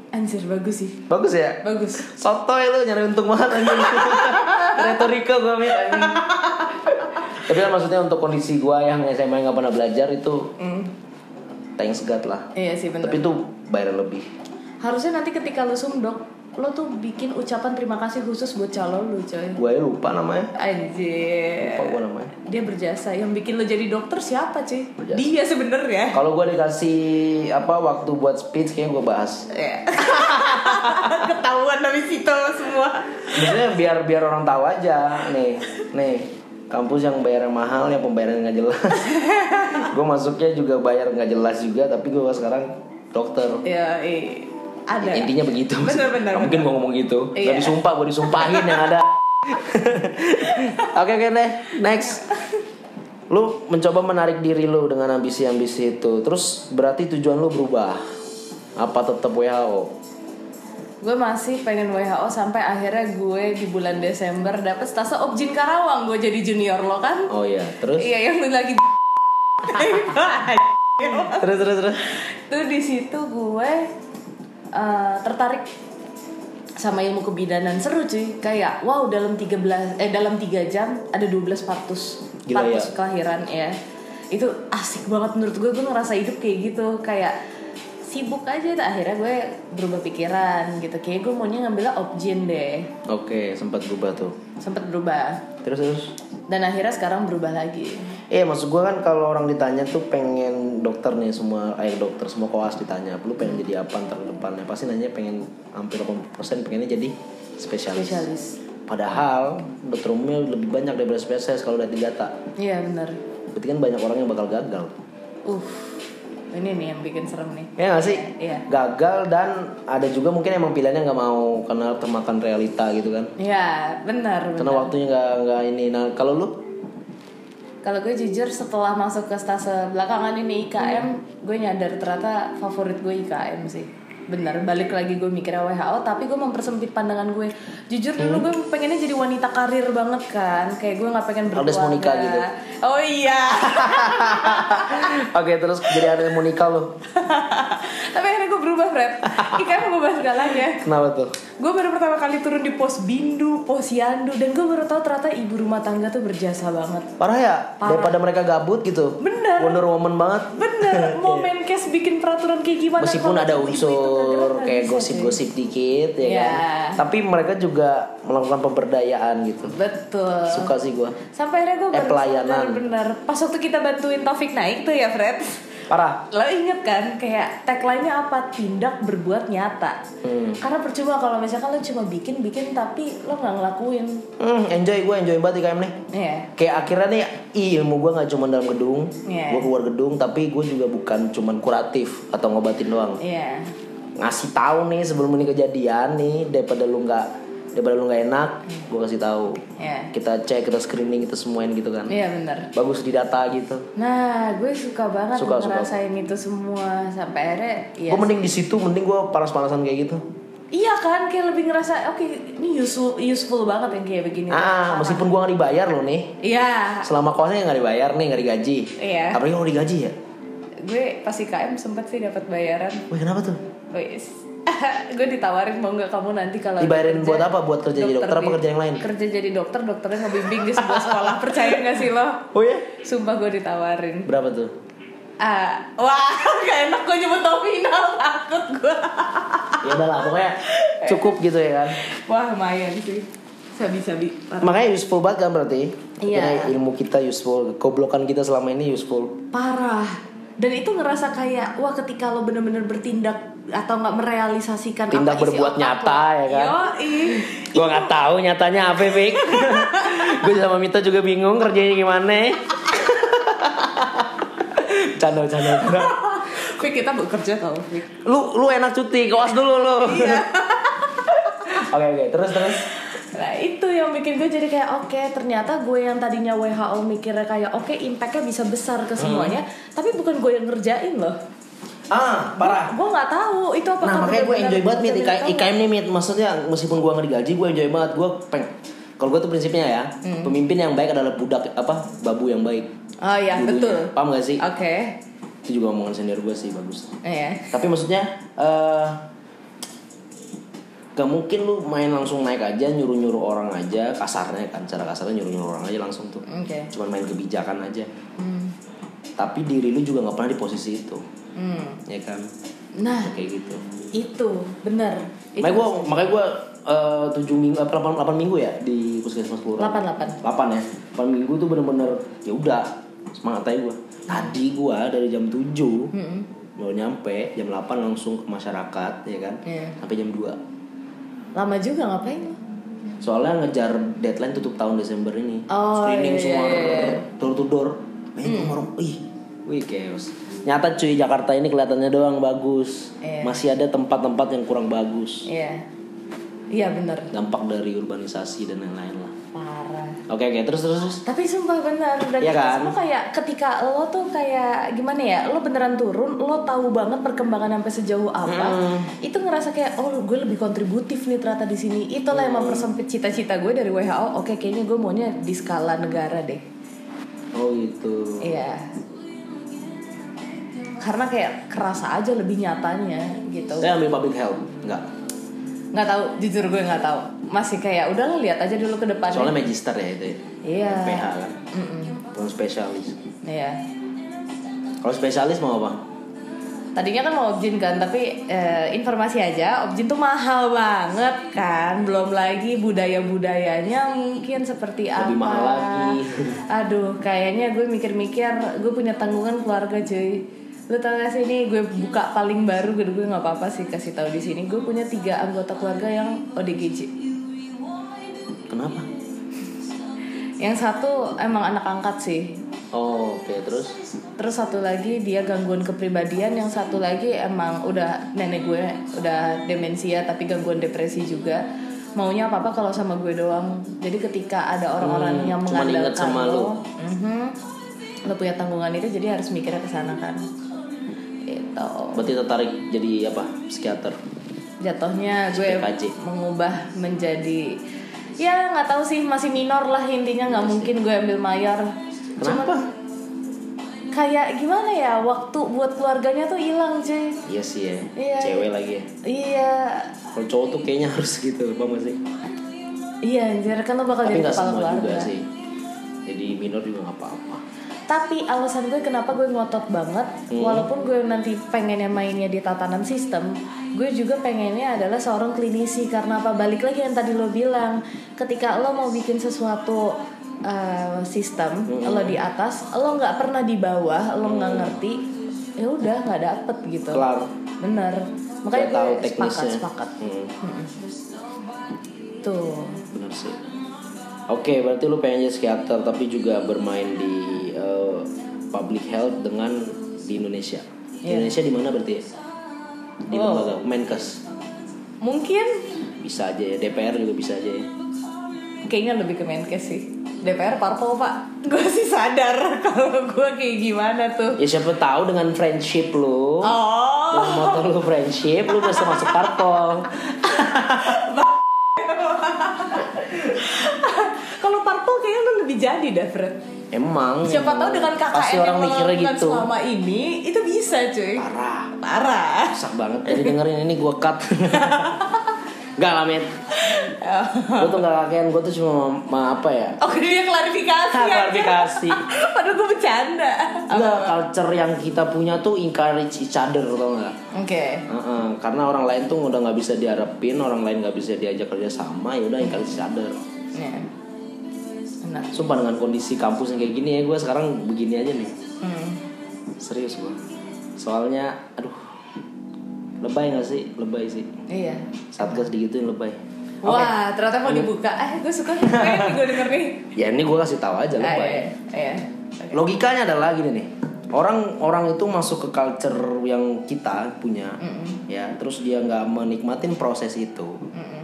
[SPEAKER 2] Anjir bagus sih.
[SPEAKER 1] Bagus ya?
[SPEAKER 2] bagus.
[SPEAKER 1] Sotoy lo nyari untung banget anjing. Retorika gue mit anjing. Tapi kan maksudnya untuk kondisi gue yang SMA gak pernah belajar itu
[SPEAKER 2] Hmm.
[SPEAKER 1] Thanks God lah.
[SPEAKER 2] Iya sih
[SPEAKER 1] Tapi itu bayar lebih
[SPEAKER 2] harusnya nanti ketika lu sumdok lo tuh bikin ucapan terima kasih khusus buat calon lu coy
[SPEAKER 1] Gue lupa namanya
[SPEAKER 2] Anjir.
[SPEAKER 1] Lupa gue namanya
[SPEAKER 2] Dia berjasa. Yang bikin lo jadi dokter siapa cuy?
[SPEAKER 1] Berjasa.
[SPEAKER 2] Dia sebenarnya.
[SPEAKER 1] Kalau gue dikasih apa waktu buat speech kayaknya gue bahas.
[SPEAKER 2] Ya. Ketahuan dari situ semua.
[SPEAKER 1] Maksudnya biar biar orang tahu aja nih nih kampus yang bayar mahal yang pembayaran nggak jelas. gue masuknya juga bayar nggak jelas juga tapi gue sekarang dokter.
[SPEAKER 2] Ya, eh, ada.
[SPEAKER 1] Intinya begitu.
[SPEAKER 2] Bener, bener,
[SPEAKER 1] Nggak mungkin gue ngomong gitu.
[SPEAKER 2] Iya.
[SPEAKER 1] Gak disumpah gue disumpahin yang ada. Oke oke deh next. Lu mencoba menarik diri lu dengan ambisi-ambisi itu. Terus berarti tujuan lu berubah. Apa tetap WHO?
[SPEAKER 2] Gue masih pengen WHO sampai akhirnya gue di bulan Desember dapet stase Objin Karawang. Gue jadi junior lo kan?
[SPEAKER 1] Oh iya, terus
[SPEAKER 2] Iya yang lu lagi.
[SPEAKER 1] terus terus terus.
[SPEAKER 2] Tuh di situ gue eh, tertarik sama ilmu kebidanan seru cuy kayak wow dalam 13 eh dalam 3 jam ada 12 partus
[SPEAKER 1] Gila,
[SPEAKER 2] partus
[SPEAKER 1] ya.
[SPEAKER 2] kelahiran ya itu asik banget menurut gue gue ngerasa hidup kayak gitu kayak sibuk aja tuh. akhirnya gue berubah pikiran gitu kayak gue maunya ngambilnya opjin deh
[SPEAKER 1] Oke, sempat berubah tuh.
[SPEAKER 2] sempet berubah
[SPEAKER 1] Terus terus.
[SPEAKER 2] dan akhirnya sekarang berubah lagi
[SPEAKER 1] Eh maksud gue kan kalau orang ditanya tuh pengen dokter nih semua air dokter semua koas ditanya lu pengen jadi apa ntar depannya pasti nanya pengen hampir 80% pengennya jadi spesialis.
[SPEAKER 2] spesialis
[SPEAKER 1] Padahal dokter umumnya lebih banyak daripada spesialis kalau di data.
[SPEAKER 2] iya bener
[SPEAKER 1] Berarti kan banyak orang yang bakal gagal.
[SPEAKER 2] uh ini nih yang bikin serem nih
[SPEAKER 1] Ya gak sih?
[SPEAKER 2] Iya.
[SPEAKER 1] Gagal dan ada juga mungkin emang pilihannya nggak mau karena termakan realita gitu kan.
[SPEAKER 2] Iya benar
[SPEAKER 1] Karena
[SPEAKER 2] benar.
[SPEAKER 1] waktunya nggak nggak ini. Nah kalau lu
[SPEAKER 2] Kalau gue jujur setelah masuk ke stase belakangan ini IKM, gue nyadar ternyata favorit gue IKM sih. Bener, balik lagi gue mikirnya WHO, tapi gue mempersempit pandangan gue. Jujur dulu gue pengennya jadi wanita karir banget kan, kayak gue nggak pengen berkeluarga.
[SPEAKER 1] Monica gitu.
[SPEAKER 2] Oh iya.
[SPEAKER 1] Oke terus jadi ada nikah lu.
[SPEAKER 2] tapi akhirnya gue berubah, Fred. IKM mengubah segalanya.
[SPEAKER 1] Kenapa tuh?
[SPEAKER 2] Gue baru pertama kali turun di pos Bindu, pos Yandu, dan gue baru tahu ternyata ibu rumah tangga tuh berjasa banget.
[SPEAKER 1] Parah ya?
[SPEAKER 2] Parah.
[SPEAKER 1] Daripada mereka gabut gitu.
[SPEAKER 2] Bener.
[SPEAKER 1] Wonder Woman banget.
[SPEAKER 2] Bener, mau main case bikin peraturan kayak gimana
[SPEAKER 1] Meskipun ada unsur
[SPEAKER 2] kagak
[SPEAKER 1] kayak gosip-gosip dikit ya
[SPEAKER 2] Iya.
[SPEAKER 1] kan. Tapi mereka juga melakukan pemberdayaan gitu.
[SPEAKER 2] Betul.
[SPEAKER 1] Suka sih gua.
[SPEAKER 2] Sampai akhirnya gue
[SPEAKER 1] Eh, pelayanan.
[SPEAKER 2] sadar bener. Pas waktu kita bantuin Taufik naik tuh ya Fred.
[SPEAKER 1] Parah.
[SPEAKER 2] Lo inget kan kayak tagline-nya apa? Tindak berbuat nyata.
[SPEAKER 1] Hmm.
[SPEAKER 2] Karena percuma kalau misalkan lo cuma bikin-bikin tapi lo nggak ngelakuin.
[SPEAKER 1] Hmm, enjoy gue enjoy banget IKM nih.
[SPEAKER 2] Iya.
[SPEAKER 1] Kayak akhirnya nih ih, ilmu gue nggak cuma dalam gedung,
[SPEAKER 2] Iya.
[SPEAKER 1] gue keluar gedung, tapi gue juga bukan cuman kuratif atau ngobatin doang.
[SPEAKER 2] Iya.
[SPEAKER 1] Ngasih tahu nih sebelum ini kejadian nih daripada lu nggak daripada lu nggak enak, gue kasih tahu.
[SPEAKER 2] Iya.
[SPEAKER 1] Kita cek, kita screening, kita semuain gitu kan.
[SPEAKER 2] Iya bener.
[SPEAKER 1] Bagus di data gitu.
[SPEAKER 2] Nah, gue suka banget
[SPEAKER 1] Suka, suka.
[SPEAKER 2] ngerasain itu semua sampai akhirnya ya
[SPEAKER 1] Gue mending di situ, mending gue panas-panasan kayak gitu.
[SPEAKER 2] Iya kan, kayak lebih ngerasa oke ini useful useful banget yang kayak begini.
[SPEAKER 1] Ah, meskipun gue nggak dibayar loh nih.
[SPEAKER 2] Iya,
[SPEAKER 1] Selama kosnya nggak dibayar nih, nggak digaji.
[SPEAKER 2] Iya.
[SPEAKER 1] Apalagi kalau digaji ya.
[SPEAKER 2] gue pas IKM sempet sih dapat bayaran.
[SPEAKER 1] Wih kenapa tuh?
[SPEAKER 2] Wis. gue ditawarin mau nggak kamu nanti kalau
[SPEAKER 1] Dibayarin buat apa? Buat kerja jadi dokter apa kerja yang lain?
[SPEAKER 2] Kerja jadi dokter, dokternya ngebimbing di sebuah sekolah. Percaya nggak sih lo?
[SPEAKER 1] Oh ya?
[SPEAKER 2] Sumpah gue ditawarin.
[SPEAKER 1] Berapa tuh?
[SPEAKER 2] Ah, wah, gak enak gue nyebut nominal takut gue.
[SPEAKER 1] Ya udahlah, pokoknya cukup gitu ya kan.
[SPEAKER 2] wah, lumayan sih. Sabi-sabi.
[SPEAKER 1] Makanya useful banget kan berarti.
[SPEAKER 2] Iya.
[SPEAKER 1] Ilmu kita useful, koblokan kita selama ini useful.
[SPEAKER 2] parah dan itu ngerasa kayak wah ketika lo bener-bener bertindak atau nggak merealisasikan
[SPEAKER 1] Tindak
[SPEAKER 2] apa isi
[SPEAKER 1] berbuat
[SPEAKER 2] otak
[SPEAKER 1] nyata,
[SPEAKER 2] lo.
[SPEAKER 1] ya kan?
[SPEAKER 2] Yoi.
[SPEAKER 1] Gua nggak tahu nyatanya apa, Fik. Gue sama Mita juga bingung kerjanya gimana. Canda, canda.
[SPEAKER 2] Fik kita bekerja tau Fik
[SPEAKER 1] Lu lu enak cuti, kewas dulu lu.
[SPEAKER 2] Iya.
[SPEAKER 1] Oke oke, terus terus.
[SPEAKER 2] Nah itu yang bikin gue jadi kayak oke ternyata gue yang tadinya WHO mikirnya kayak oke impactnya bisa besar ke semuanya tapi bukan gue yang ngerjain loh
[SPEAKER 1] Ah, parah.
[SPEAKER 2] gue nggak tahu itu apa
[SPEAKER 1] Nah makanya gue enjoy banget mit IKM, IKM nih mit. Maksudnya meskipun gue gak digaji gue enjoy banget. Gue peng Kalau gue tuh prinsipnya ya Pemimpin yang baik adalah budak apa Babu yang baik.
[SPEAKER 2] Oh ya
[SPEAKER 1] Dulunya.
[SPEAKER 2] betul.
[SPEAKER 1] Paham gak sih?
[SPEAKER 2] oke.
[SPEAKER 1] Itu juga omongan senior gue sih bagus.
[SPEAKER 2] Iya.
[SPEAKER 1] Tapi maksudnya eh Gak mungkin lu main langsung naik aja Nyuruh-nyuruh orang aja Kasarnya kan Cara kasarnya nyuruh-nyuruh orang aja langsung tuh.
[SPEAKER 2] Oke.
[SPEAKER 1] Cuman main kebijakan aja.
[SPEAKER 2] Hmm.
[SPEAKER 1] Tapi diri lu juga gak pernah di posisi itu
[SPEAKER 2] Hmm.
[SPEAKER 1] Ya kan
[SPEAKER 2] nah
[SPEAKER 1] Kayak gitu
[SPEAKER 2] itu bener itu
[SPEAKER 1] Makanya gue makanya gue eh, tujuh minggu apa delapan delapan minggu ya di puskesmas kelurahan.
[SPEAKER 2] Delapan, delapan.
[SPEAKER 1] Delapan ya. Delapan minggu tuh bener-bener ya udah semangat aja gue. Tadi gue dari jam 7
[SPEAKER 2] Mm-mm.
[SPEAKER 1] baru nyampe jam 8 langsung ke masyarakat ya kan
[SPEAKER 2] Iya.
[SPEAKER 1] sampai jam 2
[SPEAKER 2] lama juga ngapain lo
[SPEAKER 1] soalnya ngejar deadline tutup tahun Desember ini
[SPEAKER 2] Oh,
[SPEAKER 1] screening
[SPEAKER 2] iya,
[SPEAKER 1] semua
[SPEAKER 2] iya, iya.
[SPEAKER 1] door to door main orang ih wih chaos nyata cuy Jakarta ini kelihatannya doang bagus.
[SPEAKER 2] Iya.
[SPEAKER 1] masih ada tempat-tempat yang kurang bagus.
[SPEAKER 2] Iya. Iya bener.
[SPEAKER 1] Dampak dari urbanisasi dan lain-lain lah.
[SPEAKER 2] Parah.
[SPEAKER 1] Oke oke terus terus, terus.
[SPEAKER 2] tapi sumpah bener dan itu
[SPEAKER 1] kan?
[SPEAKER 2] semua kayak ketika lo tuh kayak gimana ya lo beneran turun lo tahu banget perkembangan sampai sejauh apa
[SPEAKER 1] Hmm.
[SPEAKER 2] itu ngerasa kayak oh gue lebih kontributif nih ternyata di sini. Itulah yang
[SPEAKER 1] Hmm.
[SPEAKER 2] mempersempit cita-cita gue dari WHO oke kayaknya gue maunya di skala negara deh.
[SPEAKER 1] Oh gitu.
[SPEAKER 2] Iya karena kayak kerasa aja lebih nyatanya gitu
[SPEAKER 1] Saya ambil public health, enggak.
[SPEAKER 2] nggak tahu jujur gue nggak tahu masih kayak udah lah, lihat aja dulu ke depan
[SPEAKER 1] Soalnya magister ya itu. ya.
[SPEAKER 2] Iya.
[SPEAKER 1] PH kan.
[SPEAKER 2] Mm-mm.
[SPEAKER 1] Bukan spesialis.
[SPEAKER 2] Iya.
[SPEAKER 1] Kalau spesialis mau apa?
[SPEAKER 2] Tadinya kan mau objin kan, tapi eh, informasi aja, objin tuh mahal banget kan. Belum lagi budaya-budayanya mungkin seperti apa.
[SPEAKER 1] Lebih mahal lagi.
[SPEAKER 2] Aduh, kayaknya gue mikir-mikir, gue punya tanggungan keluarga cuy. Lu tau gak sih ini gue buka paling baru gue gue nggak apa-apa sih kasih tahu di sini. Gue punya tiga anggota keluarga yang ODGJ.
[SPEAKER 1] Kenapa?
[SPEAKER 2] Yang satu emang anak angkat sih.
[SPEAKER 1] Oh, oke terus
[SPEAKER 2] Terus satu lagi dia gangguan kepribadian, yang satu lagi emang udah nenek gue udah demensia tapi gangguan depresi juga. Maunya apa apa kalau sama gue doang. Jadi ketika ada orang-orang
[SPEAKER 1] Hmm,
[SPEAKER 2] yang mengandalkan
[SPEAKER 1] sama
[SPEAKER 2] lo,
[SPEAKER 1] lu.
[SPEAKER 2] mhm, lo punya tanggungan itu jadi harus mikirnya ke sana kan. Gitu.
[SPEAKER 1] berarti tertarik jadi apa? Psikiater.
[SPEAKER 2] Jatuhnya gue
[SPEAKER 1] PKJ.
[SPEAKER 2] mengubah menjadi ya nggak tahu sih masih minor lah intinya nggak mungkin gue ambil mayor.
[SPEAKER 1] Kenapa?
[SPEAKER 2] kayak gimana ya waktu buat keluarganya tuh hilang cuy
[SPEAKER 1] Iya sih ya.
[SPEAKER 2] Iya.
[SPEAKER 1] Cewek lagi ya.
[SPEAKER 2] iya
[SPEAKER 1] Kalau cowok tuh kayaknya harus gitu, bang sih?
[SPEAKER 2] iya anjir kan lo bakal
[SPEAKER 1] Tapi
[SPEAKER 2] jadi
[SPEAKER 1] nggak
[SPEAKER 2] kepala
[SPEAKER 1] semua
[SPEAKER 2] keluarga
[SPEAKER 1] juga sih. Jadi minor juga nggak apa-apa.
[SPEAKER 2] Tapi alasan gue kenapa gue ngotot banget
[SPEAKER 1] Hmm.
[SPEAKER 2] walaupun gue nanti pengennya mainnya di tatanan sistem gue juga pengennya adalah seorang klinisi. Karena apa? Balik lagi yang tadi lo bilang ketika lo mau bikin sesuatu uh, sistem
[SPEAKER 1] Hmm.
[SPEAKER 2] lo di atas lo nggak pernah di bawah lo nggak ngerti ya udah nggak dapet gitu.
[SPEAKER 1] Kelar.
[SPEAKER 2] bener. Makanya
[SPEAKER 1] Nggak tahu
[SPEAKER 2] gue sepakat sepakat.
[SPEAKER 1] Hmm,
[SPEAKER 2] tuh.
[SPEAKER 1] Benar sih. Oke, berarti lu pengen jadi psikiater tapi juga bermain di eh, public health dengan di Indonesia. Di
[SPEAKER 2] Iya.
[SPEAKER 1] Indonesia di mana berarti? Di
[SPEAKER 2] Wow.
[SPEAKER 1] lembaga Menkes.
[SPEAKER 2] mungkin
[SPEAKER 1] Bisa aja ya, DPR juga bisa aja ya.
[SPEAKER 2] kayaknya lebih ke Menkes sih DPR parpol pak gue sih sadar kalau gue kayak gimana tuh
[SPEAKER 1] Ya siapa tahu dengan friendship lu.
[SPEAKER 2] oh
[SPEAKER 1] Dengan motor lu friendship, lu bisa masuk parpol.
[SPEAKER 2] kalau parpol kayaknya lu lebih jadi dah Fred
[SPEAKER 1] Emang.
[SPEAKER 2] siapa tahu dengan KKN
[SPEAKER 1] Pasti
[SPEAKER 2] yang
[SPEAKER 1] orang
[SPEAKER 2] lo
[SPEAKER 1] mikirnya gitu.
[SPEAKER 2] selama ini itu bisa cuy
[SPEAKER 1] Parah.
[SPEAKER 2] parah
[SPEAKER 1] Rusak banget. Jadi dengerin ini gua cut. Gak lah, Met. Gue tuh gak kakean, gue tuh cuma ma- apa ya?
[SPEAKER 2] oh dia klarifikasi
[SPEAKER 1] klarifikasi.
[SPEAKER 2] padahal gue bercanda
[SPEAKER 1] Enggak, culture yang kita punya tuh encourage each other tau gak?
[SPEAKER 2] oke
[SPEAKER 1] Heeh, karena orang lain tuh udah nggak bisa diharapin, orang lain nggak bisa diajak kerja sama, ya udah encourage each other.
[SPEAKER 2] ya benar
[SPEAKER 1] Sumpah dengan kondisi kampus yang kayak gini ya, gue sekarang begini aja nih.
[SPEAKER 2] hmm.
[SPEAKER 1] Serius gue. Soalnya, aduh, lebay gak sih? Lebay sih.
[SPEAKER 2] iya
[SPEAKER 1] Satgas digituin lebay.
[SPEAKER 2] Wah, ternyata mau dibuka. Eh, gue suka nih gue denger nih.
[SPEAKER 1] Ya ini gue kasih tahu aja
[SPEAKER 2] Ah,
[SPEAKER 1] lebay.
[SPEAKER 2] iya, iya. Oke.
[SPEAKER 1] Logikanya adalah gini nih. Orang orang itu masuk ke culture yang kita punya, ya, terus dia nggak menikmatin proses itu.
[SPEAKER 2] Mm-mm.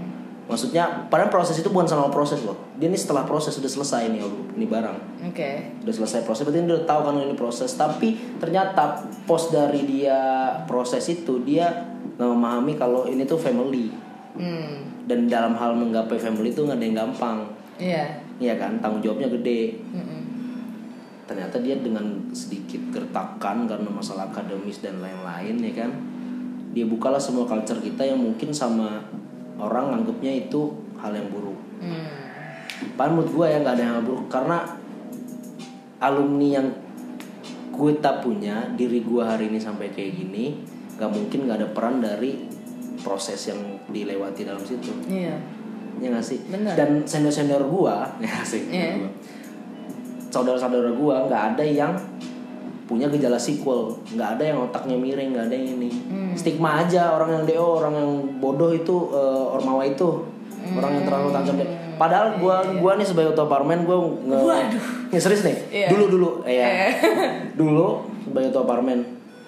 [SPEAKER 1] Maksudnya, padahal proses itu bukan sama proses loh. Dia ini setelah proses sudah selesai nih, ini barang.
[SPEAKER 2] Oke.
[SPEAKER 1] Udah selesai proses, berarti dia udah tahu kan ini proses. Tapi ternyata pos dari dia proses itu dia nggak memahami kalau ini tuh family.
[SPEAKER 2] Hmm.
[SPEAKER 1] Dan dalam hal menggapai family itu nggak ada yang gampang.
[SPEAKER 2] Iya.
[SPEAKER 1] Iya kan, tanggung jawabnya gede.
[SPEAKER 2] Mm-mm.
[SPEAKER 1] Ternyata dia dengan sedikit gertakan karena masalah akademis dan lain-lain ya kan. Dia bukalah semua culture kita yang mungkin sama orang nganggapnya itu hal yang buruk.
[SPEAKER 2] Hmm.
[SPEAKER 1] Padahal menurut gue ya nggak ada yang buruk karena alumni yang gue tak punya diri gue hari ini sampai kayak gini nggak mungkin nggak ada peran dari proses yang dilewati dalam situ
[SPEAKER 2] Iya.
[SPEAKER 1] ya nggak sih
[SPEAKER 2] Bener.
[SPEAKER 1] dan senior senior gue ya sih
[SPEAKER 2] Iya.
[SPEAKER 1] saudara saudara gue nggak ada yang punya gejala sequel nggak ada yang otaknya miring nggak ada yang ini
[SPEAKER 2] Hmm.
[SPEAKER 1] stigma aja orang yang do orang yang bodoh itu eh, ormawa itu orang yang terlalu tajam deh padahal gua gua nih sebagai ketua parlemen gua nge
[SPEAKER 2] Hmm. Waduh.
[SPEAKER 1] Ya, serius nih
[SPEAKER 2] Iya.
[SPEAKER 1] dulu dulu ya
[SPEAKER 2] Iya.
[SPEAKER 1] dulu sebagai ketua parlemen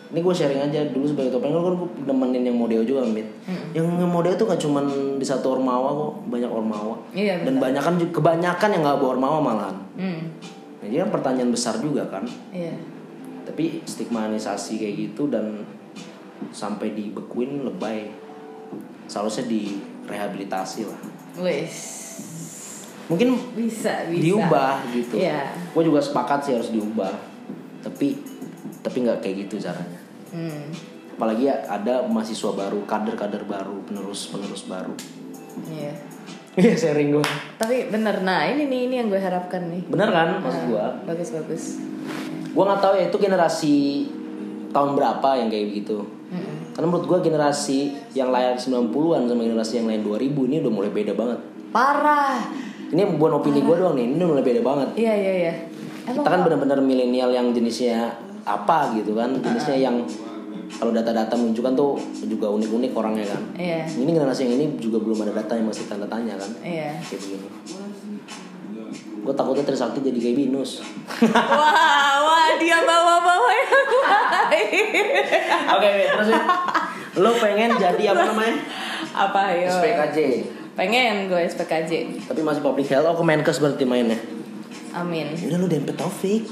[SPEAKER 1] ini gue sharing aja dulu sebagai parlemen kan gue nemenin yang model juga mit
[SPEAKER 2] Hmm.
[SPEAKER 1] yang model itu gak cuman di satu ormawa kok banyak ormawa
[SPEAKER 2] Iya,
[SPEAKER 1] dan banyak kan kebanyakan yang nggak bawa ormawa malahan
[SPEAKER 2] Hmm.
[SPEAKER 1] Jadi kan pertanyaan besar juga kan
[SPEAKER 2] Iya.
[SPEAKER 1] Tapi stigmanisasi kayak gitu dan sampai dibekuin lebay seharusnya direhabilitasi lah
[SPEAKER 2] Wes.
[SPEAKER 1] mungkin
[SPEAKER 2] Bisa, bisa.
[SPEAKER 1] diubah gitu
[SPEAKER 2] Iya.
[SPEAKER 1] gue juga sepakat sih harus diubah tapi tapi nggak kayak gitu caranya
[SPEAKER 2] Hmm.
[SPEAKER 1] apalagi ya ada mahasiswa baru kader-kader baru penerus-penerus baru
[SPEAKER 2] Iya.
[SPEAKER 1] iya sharing gue
[SPEAKER 2] Tapi bener, nah ini nih ini yang gue harapkan nih.
[SPEAKER 1] bener kan maksud gue
[SPEAKER 2] Bagus bagus.
[SPEAKER 1] Gue nggak tahu ya itu generasi tahun berapa yang kayak begitu karena menurut gue generasi yang lahir 90-an sama generasi yang lain 2000 ini udah mulai beda banget.
[SPEAKER 2] Parah.
[SPEAKER 1] ini bukan opini gue doang nih ini udah mulai beda banget.
[SPEAKER 2] Iya iya iya. Emang
[SPEAKER 1] kita kan benar-benar milenial yang jenisnya apa gitu kan jenisnya yang kalau data-data menunjukkan tuh juga unik-unik orangnya kan.
[SPEAKER 2] Iya.
[SPEAKER 1] ini generasi yang ini juga belum ada data yang masih tanda tanya kan.
[SPEAKER 2] Iya.
[SPEAKER 1] kayak begini gue takutnya Trisakti jadi kayak Binus
[SPEAKER 2] wah wah dia bawa-bawa yang baik.
[SPEAKER 1] oke terus ya. lo pengen jadi apa namanya
[SPEAKER 2] Apa yo?
[SPEAKER 1] SPKJ
[SPEAKER 2] Pengen gue SPKJ.
[SPEAKER 1] tapi masih public health oh Kemenkes berarti mainnya
[SPEAKER 2] Amin.
[SPEAKER 1] udah lo dempet Taufik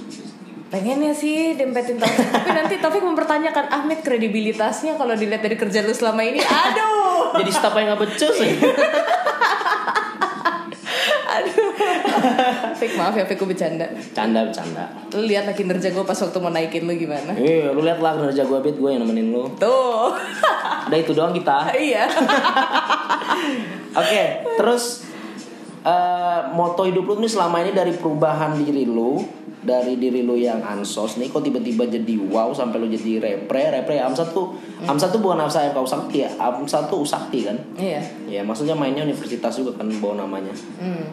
[SPEAKER 2] Pengennya sih dempetin Taufik Tapi nanti Taufik mempertanyakan Ahmed kredibilitasnya Kalau dilihat dari kerja lu selama ini Aduh
[SPEAKER 1] jadi staff yang nggak becus ya
[SPEAKER 2] Aduh Fik maaf ya Fik gue bercanda.
[SPEAKER 1] Canda bercanda.
[SPEAKER 2] Lu lihat lah kinerja gue pas waktu mau naikin lu gimana?
[SPEAKER 1] Iya, lu lihat lah kinerja gue bit gue yang nemenin lu.
[SPEAKER 2] Tuh.
[SPEAKER 1] Udah itu doang kita.
[SPEAKER 2] Iya.
[SPEAKER 1] Oke, terus eh, moto hidup lu nih selama ini dari perubahan diri lu, dari diri lu yang ansos nih, kok tiba-tiba jadi wow sampai lu jadi repre, repre Amsat tuh, Amsat tuh bukan Amsat FK Usakti ya, Amsat tuh Usakti kan?
[SPEAKER 2] Iya
[SPEAKER 1] Ya maksudnya mainnya universitas juga kan bawa namanya.
[SPEAKER 2] hmm.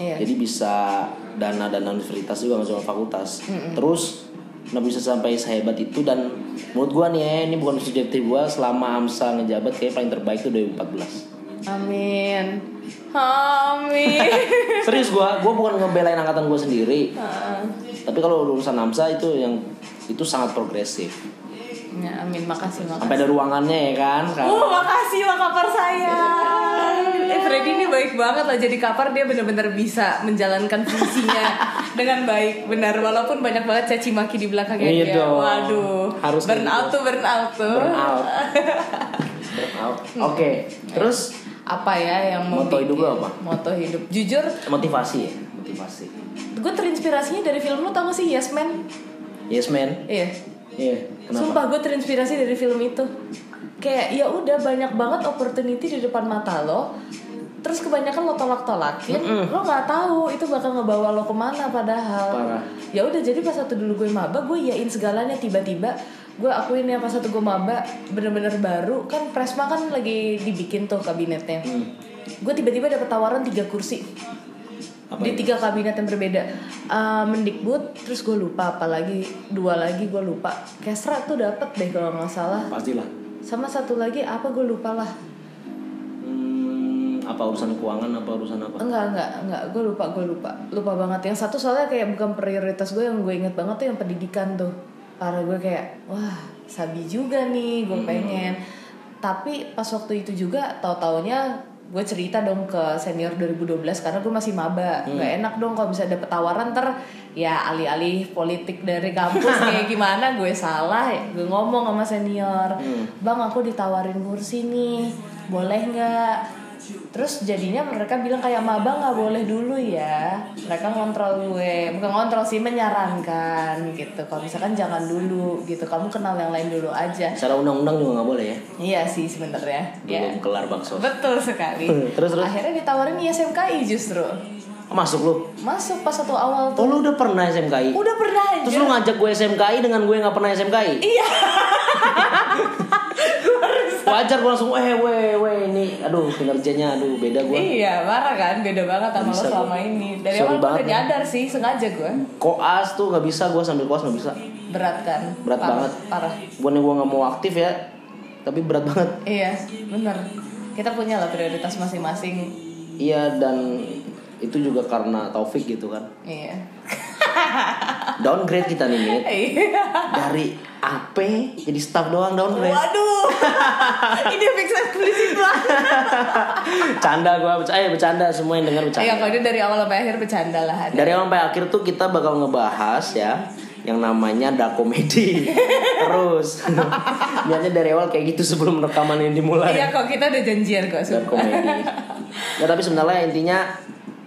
[SPEAKER 2] Iya
[SPEAKER 1] Jadi bisa dana-dana universitas juga cuma fakultas. Terus nah bisa sampai sehebat itu dan menurut gua nih ya, ini bukan subjektif gua selama AMSA ngejabat kayak paling terbaik itu 2014.
[SPEAKER 2] Amin Amin
[SPEAKER 1] Serius gua, gua bukan ngebelain angkatan gua sendiri.
[SPEAKER 2] Heeh.
[SPEAKER 1] Tapi kalau urusan AMSA itu yang itu sangat progresif.
[SPEAKER 2] Ya, amin, makasih, makasih.
[SPEAKER 1] Sampai ada ruangannya ya kan? kan?
[SPEAKER 2] Oh, makasih lah kapar saya. Eh, Freddy ini baik banget lah jadi kapar dia benar-benar bisa menjalankan fungsinya dengan baik. Benar walaupun banyak banget caci maki di belakangnya
[SPEAKER 1] Iya
[SPEAKER 2] dia.
[SPEAKER 1] dong.
[SPEAKER 2] Waduh.
[SPEAKER 1] Harus
[SPEAKER 2] burn out
[SPEAKER 1] gitu.
[SPEAKER 2] tuh, burn out tuh.
[SPEAKER 1] Burn out. Burn out. Oke, terus
[SPEAKER 2] Apa ya yang mau
[SPEAKER 1] Moto hidup apa?
[SPEAKER 2] Moto hidup. Jujur,
[SPEAKER 1] motivasi ya, motivasi.
[SPEAKER 2] gue terinspirasinya dari film lu tau gak sih Yes Man?
[SPEAKER 1] Yes man.
[SPEAKER 2] Iya.
[SPEAKER 1] Iya, kenapa?
[SPEAKER 2] Sumpah gue terinspirasi dari film itu. Kayak ya udah banyak banget opportunity di depan mata lo. Terus kebanyakan lo tolak-tolakin, lo nggak tahu itu bakal ngebawa lo ke mana padahal.
[SPEAKER 1] Parah.
[SPEAKER 2] Ya udah jadi pas waktu dulu gue maba, gue yain segalanya tiba-tiba gue akuin ya pas waktu gue maba bener-bener baru kan Presma kan lagi dibikin tuh kabinetnya. Gue tiba-tiba dapet tawaran tiga kursi.
[SPEAKER 1] Apa
[SPEAKER 2] di
[SPEAKER 1] itu?
[SPEAKER 2] tiga kabinet yang berbeda. Eh, Mendikbud terus gue lupa apalagi dua lagi gue lupa. Kesra tuh dapet deh kalau nggak salah.
[SPEAKER 1] Pastilah.
[SPEAKER 2] sama satu lagi apa gue lupa lah.
[SPEAKER 1] Hmm, apa urusan keuangan apa urusan apa?
[SPEAKER 2] enggak enggak enggak. Gue lupa gue lupa. Lupa banget. Yang satu soalnya kayak bukan prioritas gue yang gue inget banget tuh yang pendidikan tuh para gue kayak wah sabi juga nih gue pengen. Tapi pas waktu itu juga tahu taunya gue cerita dong ke senior 2012 karena gue masih maba. Nggak enak dong kalau bisa dapet tawaran ter ya alih-alih politik dari kampus kayak gimana? Gue salah gue ngomong sama senior. Bang aku ditawarin kursi nih boleh nggak Terus jadinya mereka bilang kayak maba nggak boleh dulu ya. Mereka ngontrol gue, bukan ngontrol sih menyarankan gitu. Kalau misalkan jangan dulu gitu. Kamu kenal yang lain dulu aja.
[SPEAKER 1] Secara undang-undang juga nggak boleh ya.
[SPEAKER 2] Iya sih sebenarnya. Ya.
[SPEAKER 1] Belum kelar bakso.
[SPEAKER 2] Betul sekali.
[SPEAKER 1] Terus, terus?
[SPEAKER 2] Akhirnya ditawarin ISMKI justru.
[SPEAKER 1] Oh, masuk lu.
[SPEAKER 2] Masuk pas satu awal
[SPEAKER 1] Oh
[SPEAKER 2] tuh.
[SPEAKER 1] lu udah pernah SMKI?
[SPEAKER 2] Udah pernah aja.
[SPEAKER 1] Terus lu ngajak gue SMKI dengan gue nggak pernah SMKI?
[SPEAKER 2] Iya.
[SPEAKER 1] Wajar gue langsung eh weh weh ini aduh kinerjanya aduh beda gue.
[SPEAKER 2] Iya, parah kan? Beda banget sama lo selama
[SPEAKER 1] Bu.
[SPEAKER 2] ini. Dari awal gue udah
[SPEAKER 1] ya.
[SPEAKER 2] nyadar sih, sengaja gue.
[SPEAKER 1] Koas tuh nggak bisa gue sambil koas nggak bisa.
[SPEAKER 2] Berat kan?
[SPEAKER 1] Berat
[SPEAKER 2] Parah,
[SPEAKER 1] banget.
[SPEAKER 2] Parah.
[SPEAKER 1] Bukannya gue nggak mau aktif ya, tapi berat banget.
[SPEAKER 2] Iya, bener. Kita punya lah prioritas masing-masing.
[SPEAKER 1] Iya dan itu juga karena Taufik gitu kan.
[SPEAKER 2] Iya.
[SPEAKER 1] Downgrade kita nih Mit.
[SPEAKER 2] Iya.
[SPEAKER 1] Dari AP jadi staff doang downgrade.
[SPEAKER 2] Waduh. Ini fix eksplisit banget.
[SPEAKER 1] Canda gue, eh bercanda semua yang dengar bercanda.
[SPEAKER 2] Iya, kalau dari awal sampai akhir bercanda lah. ada.
[SPEAKER 1] Dari awal sampai akhir tuh kita bakal ngebahas ya yang namanya dark comedy. Terus niatnya dari awal kayak gitu sebelum rekaman ini dimulai.
[SPEAKER 2] Iya, kok kita udah janjian kok.
[SPEAKER 1] dark comedy. Ya tapi sebenarnya intinya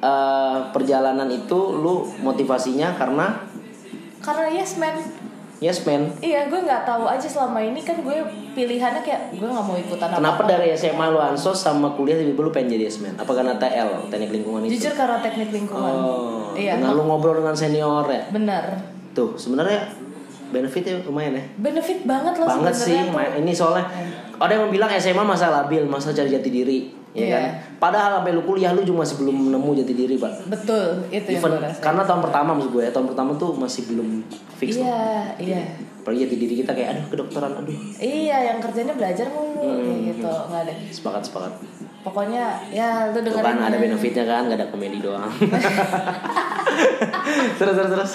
[SPEAKER 1] eh, perjalanan itu lu motivasinya karena
[SPEAKER 2] Karena yes man.
[SPEAKER 1] Yes man
[SPEAKER 2] Iya, gue nggak tahu aja selama ini kan gue pilihannya kayak gue nggak mau ikutan
[SPEAKER 1] Kenapa
[SPEAKER 2] apa-apa.
[SPEAKER 1] dari SMA lu ansos sama kuliah tiba-tiba lu pengen jadi yes man? Apa karena TL, teknik lingkungan itu?
[SPEAKER 2] Jujur karena teknik lingkungan.
[SPEAKER 1] Oh,
[SPEAKER 2] Iya.
[SPEAKER 1] dengan lu ngobrol dengan senior ya?
[SPEAKER 2] Benar.
[SPEAKER 1] Tuh, sebenarnya benefitnya lumayan ya.
[SPEAKER 2] Benefit banget loh
[SPEAKER 1] Banget sih,
[SPEAKER 2] tuh.
[SPEAKER 1] ini soalnya ada yang bilang SMA masa labil, masa cari jati diri, ya
[SPEAKER 2] Iya.
[SPEAKER 1] kan? Padahal sampai lu kuliah lu juga masih belum nemu jati diri, Pak.
[SPEAKER 2] Betul, itu yang
[SPEAKER 1] Even
[SPEAKER 2] gue rasa.
[SPEAKER 1] karena tahun pertama maksud gue ya, tahun pertama tuh masih belum fix.
[SPEAKER 2] Iya, iya.
[SPEAKER 1] Apalagi jati diri kita kayak aduh kedokteran, aduh.
[SPEAKER 2] Iya, yang kerjanya belajar mulu
[SPEAKER 1] Hmm.
[SPEAKER 2] kayak gitu, nggak ada.
[SPEAKER 1] Sepakat, sepakat.
[SPEAKER 2] Pokoknya ya lu dengerin.
[SPEAKER 1] kan ada benefitnya kan, gak ada komedi doang. terus terus terus.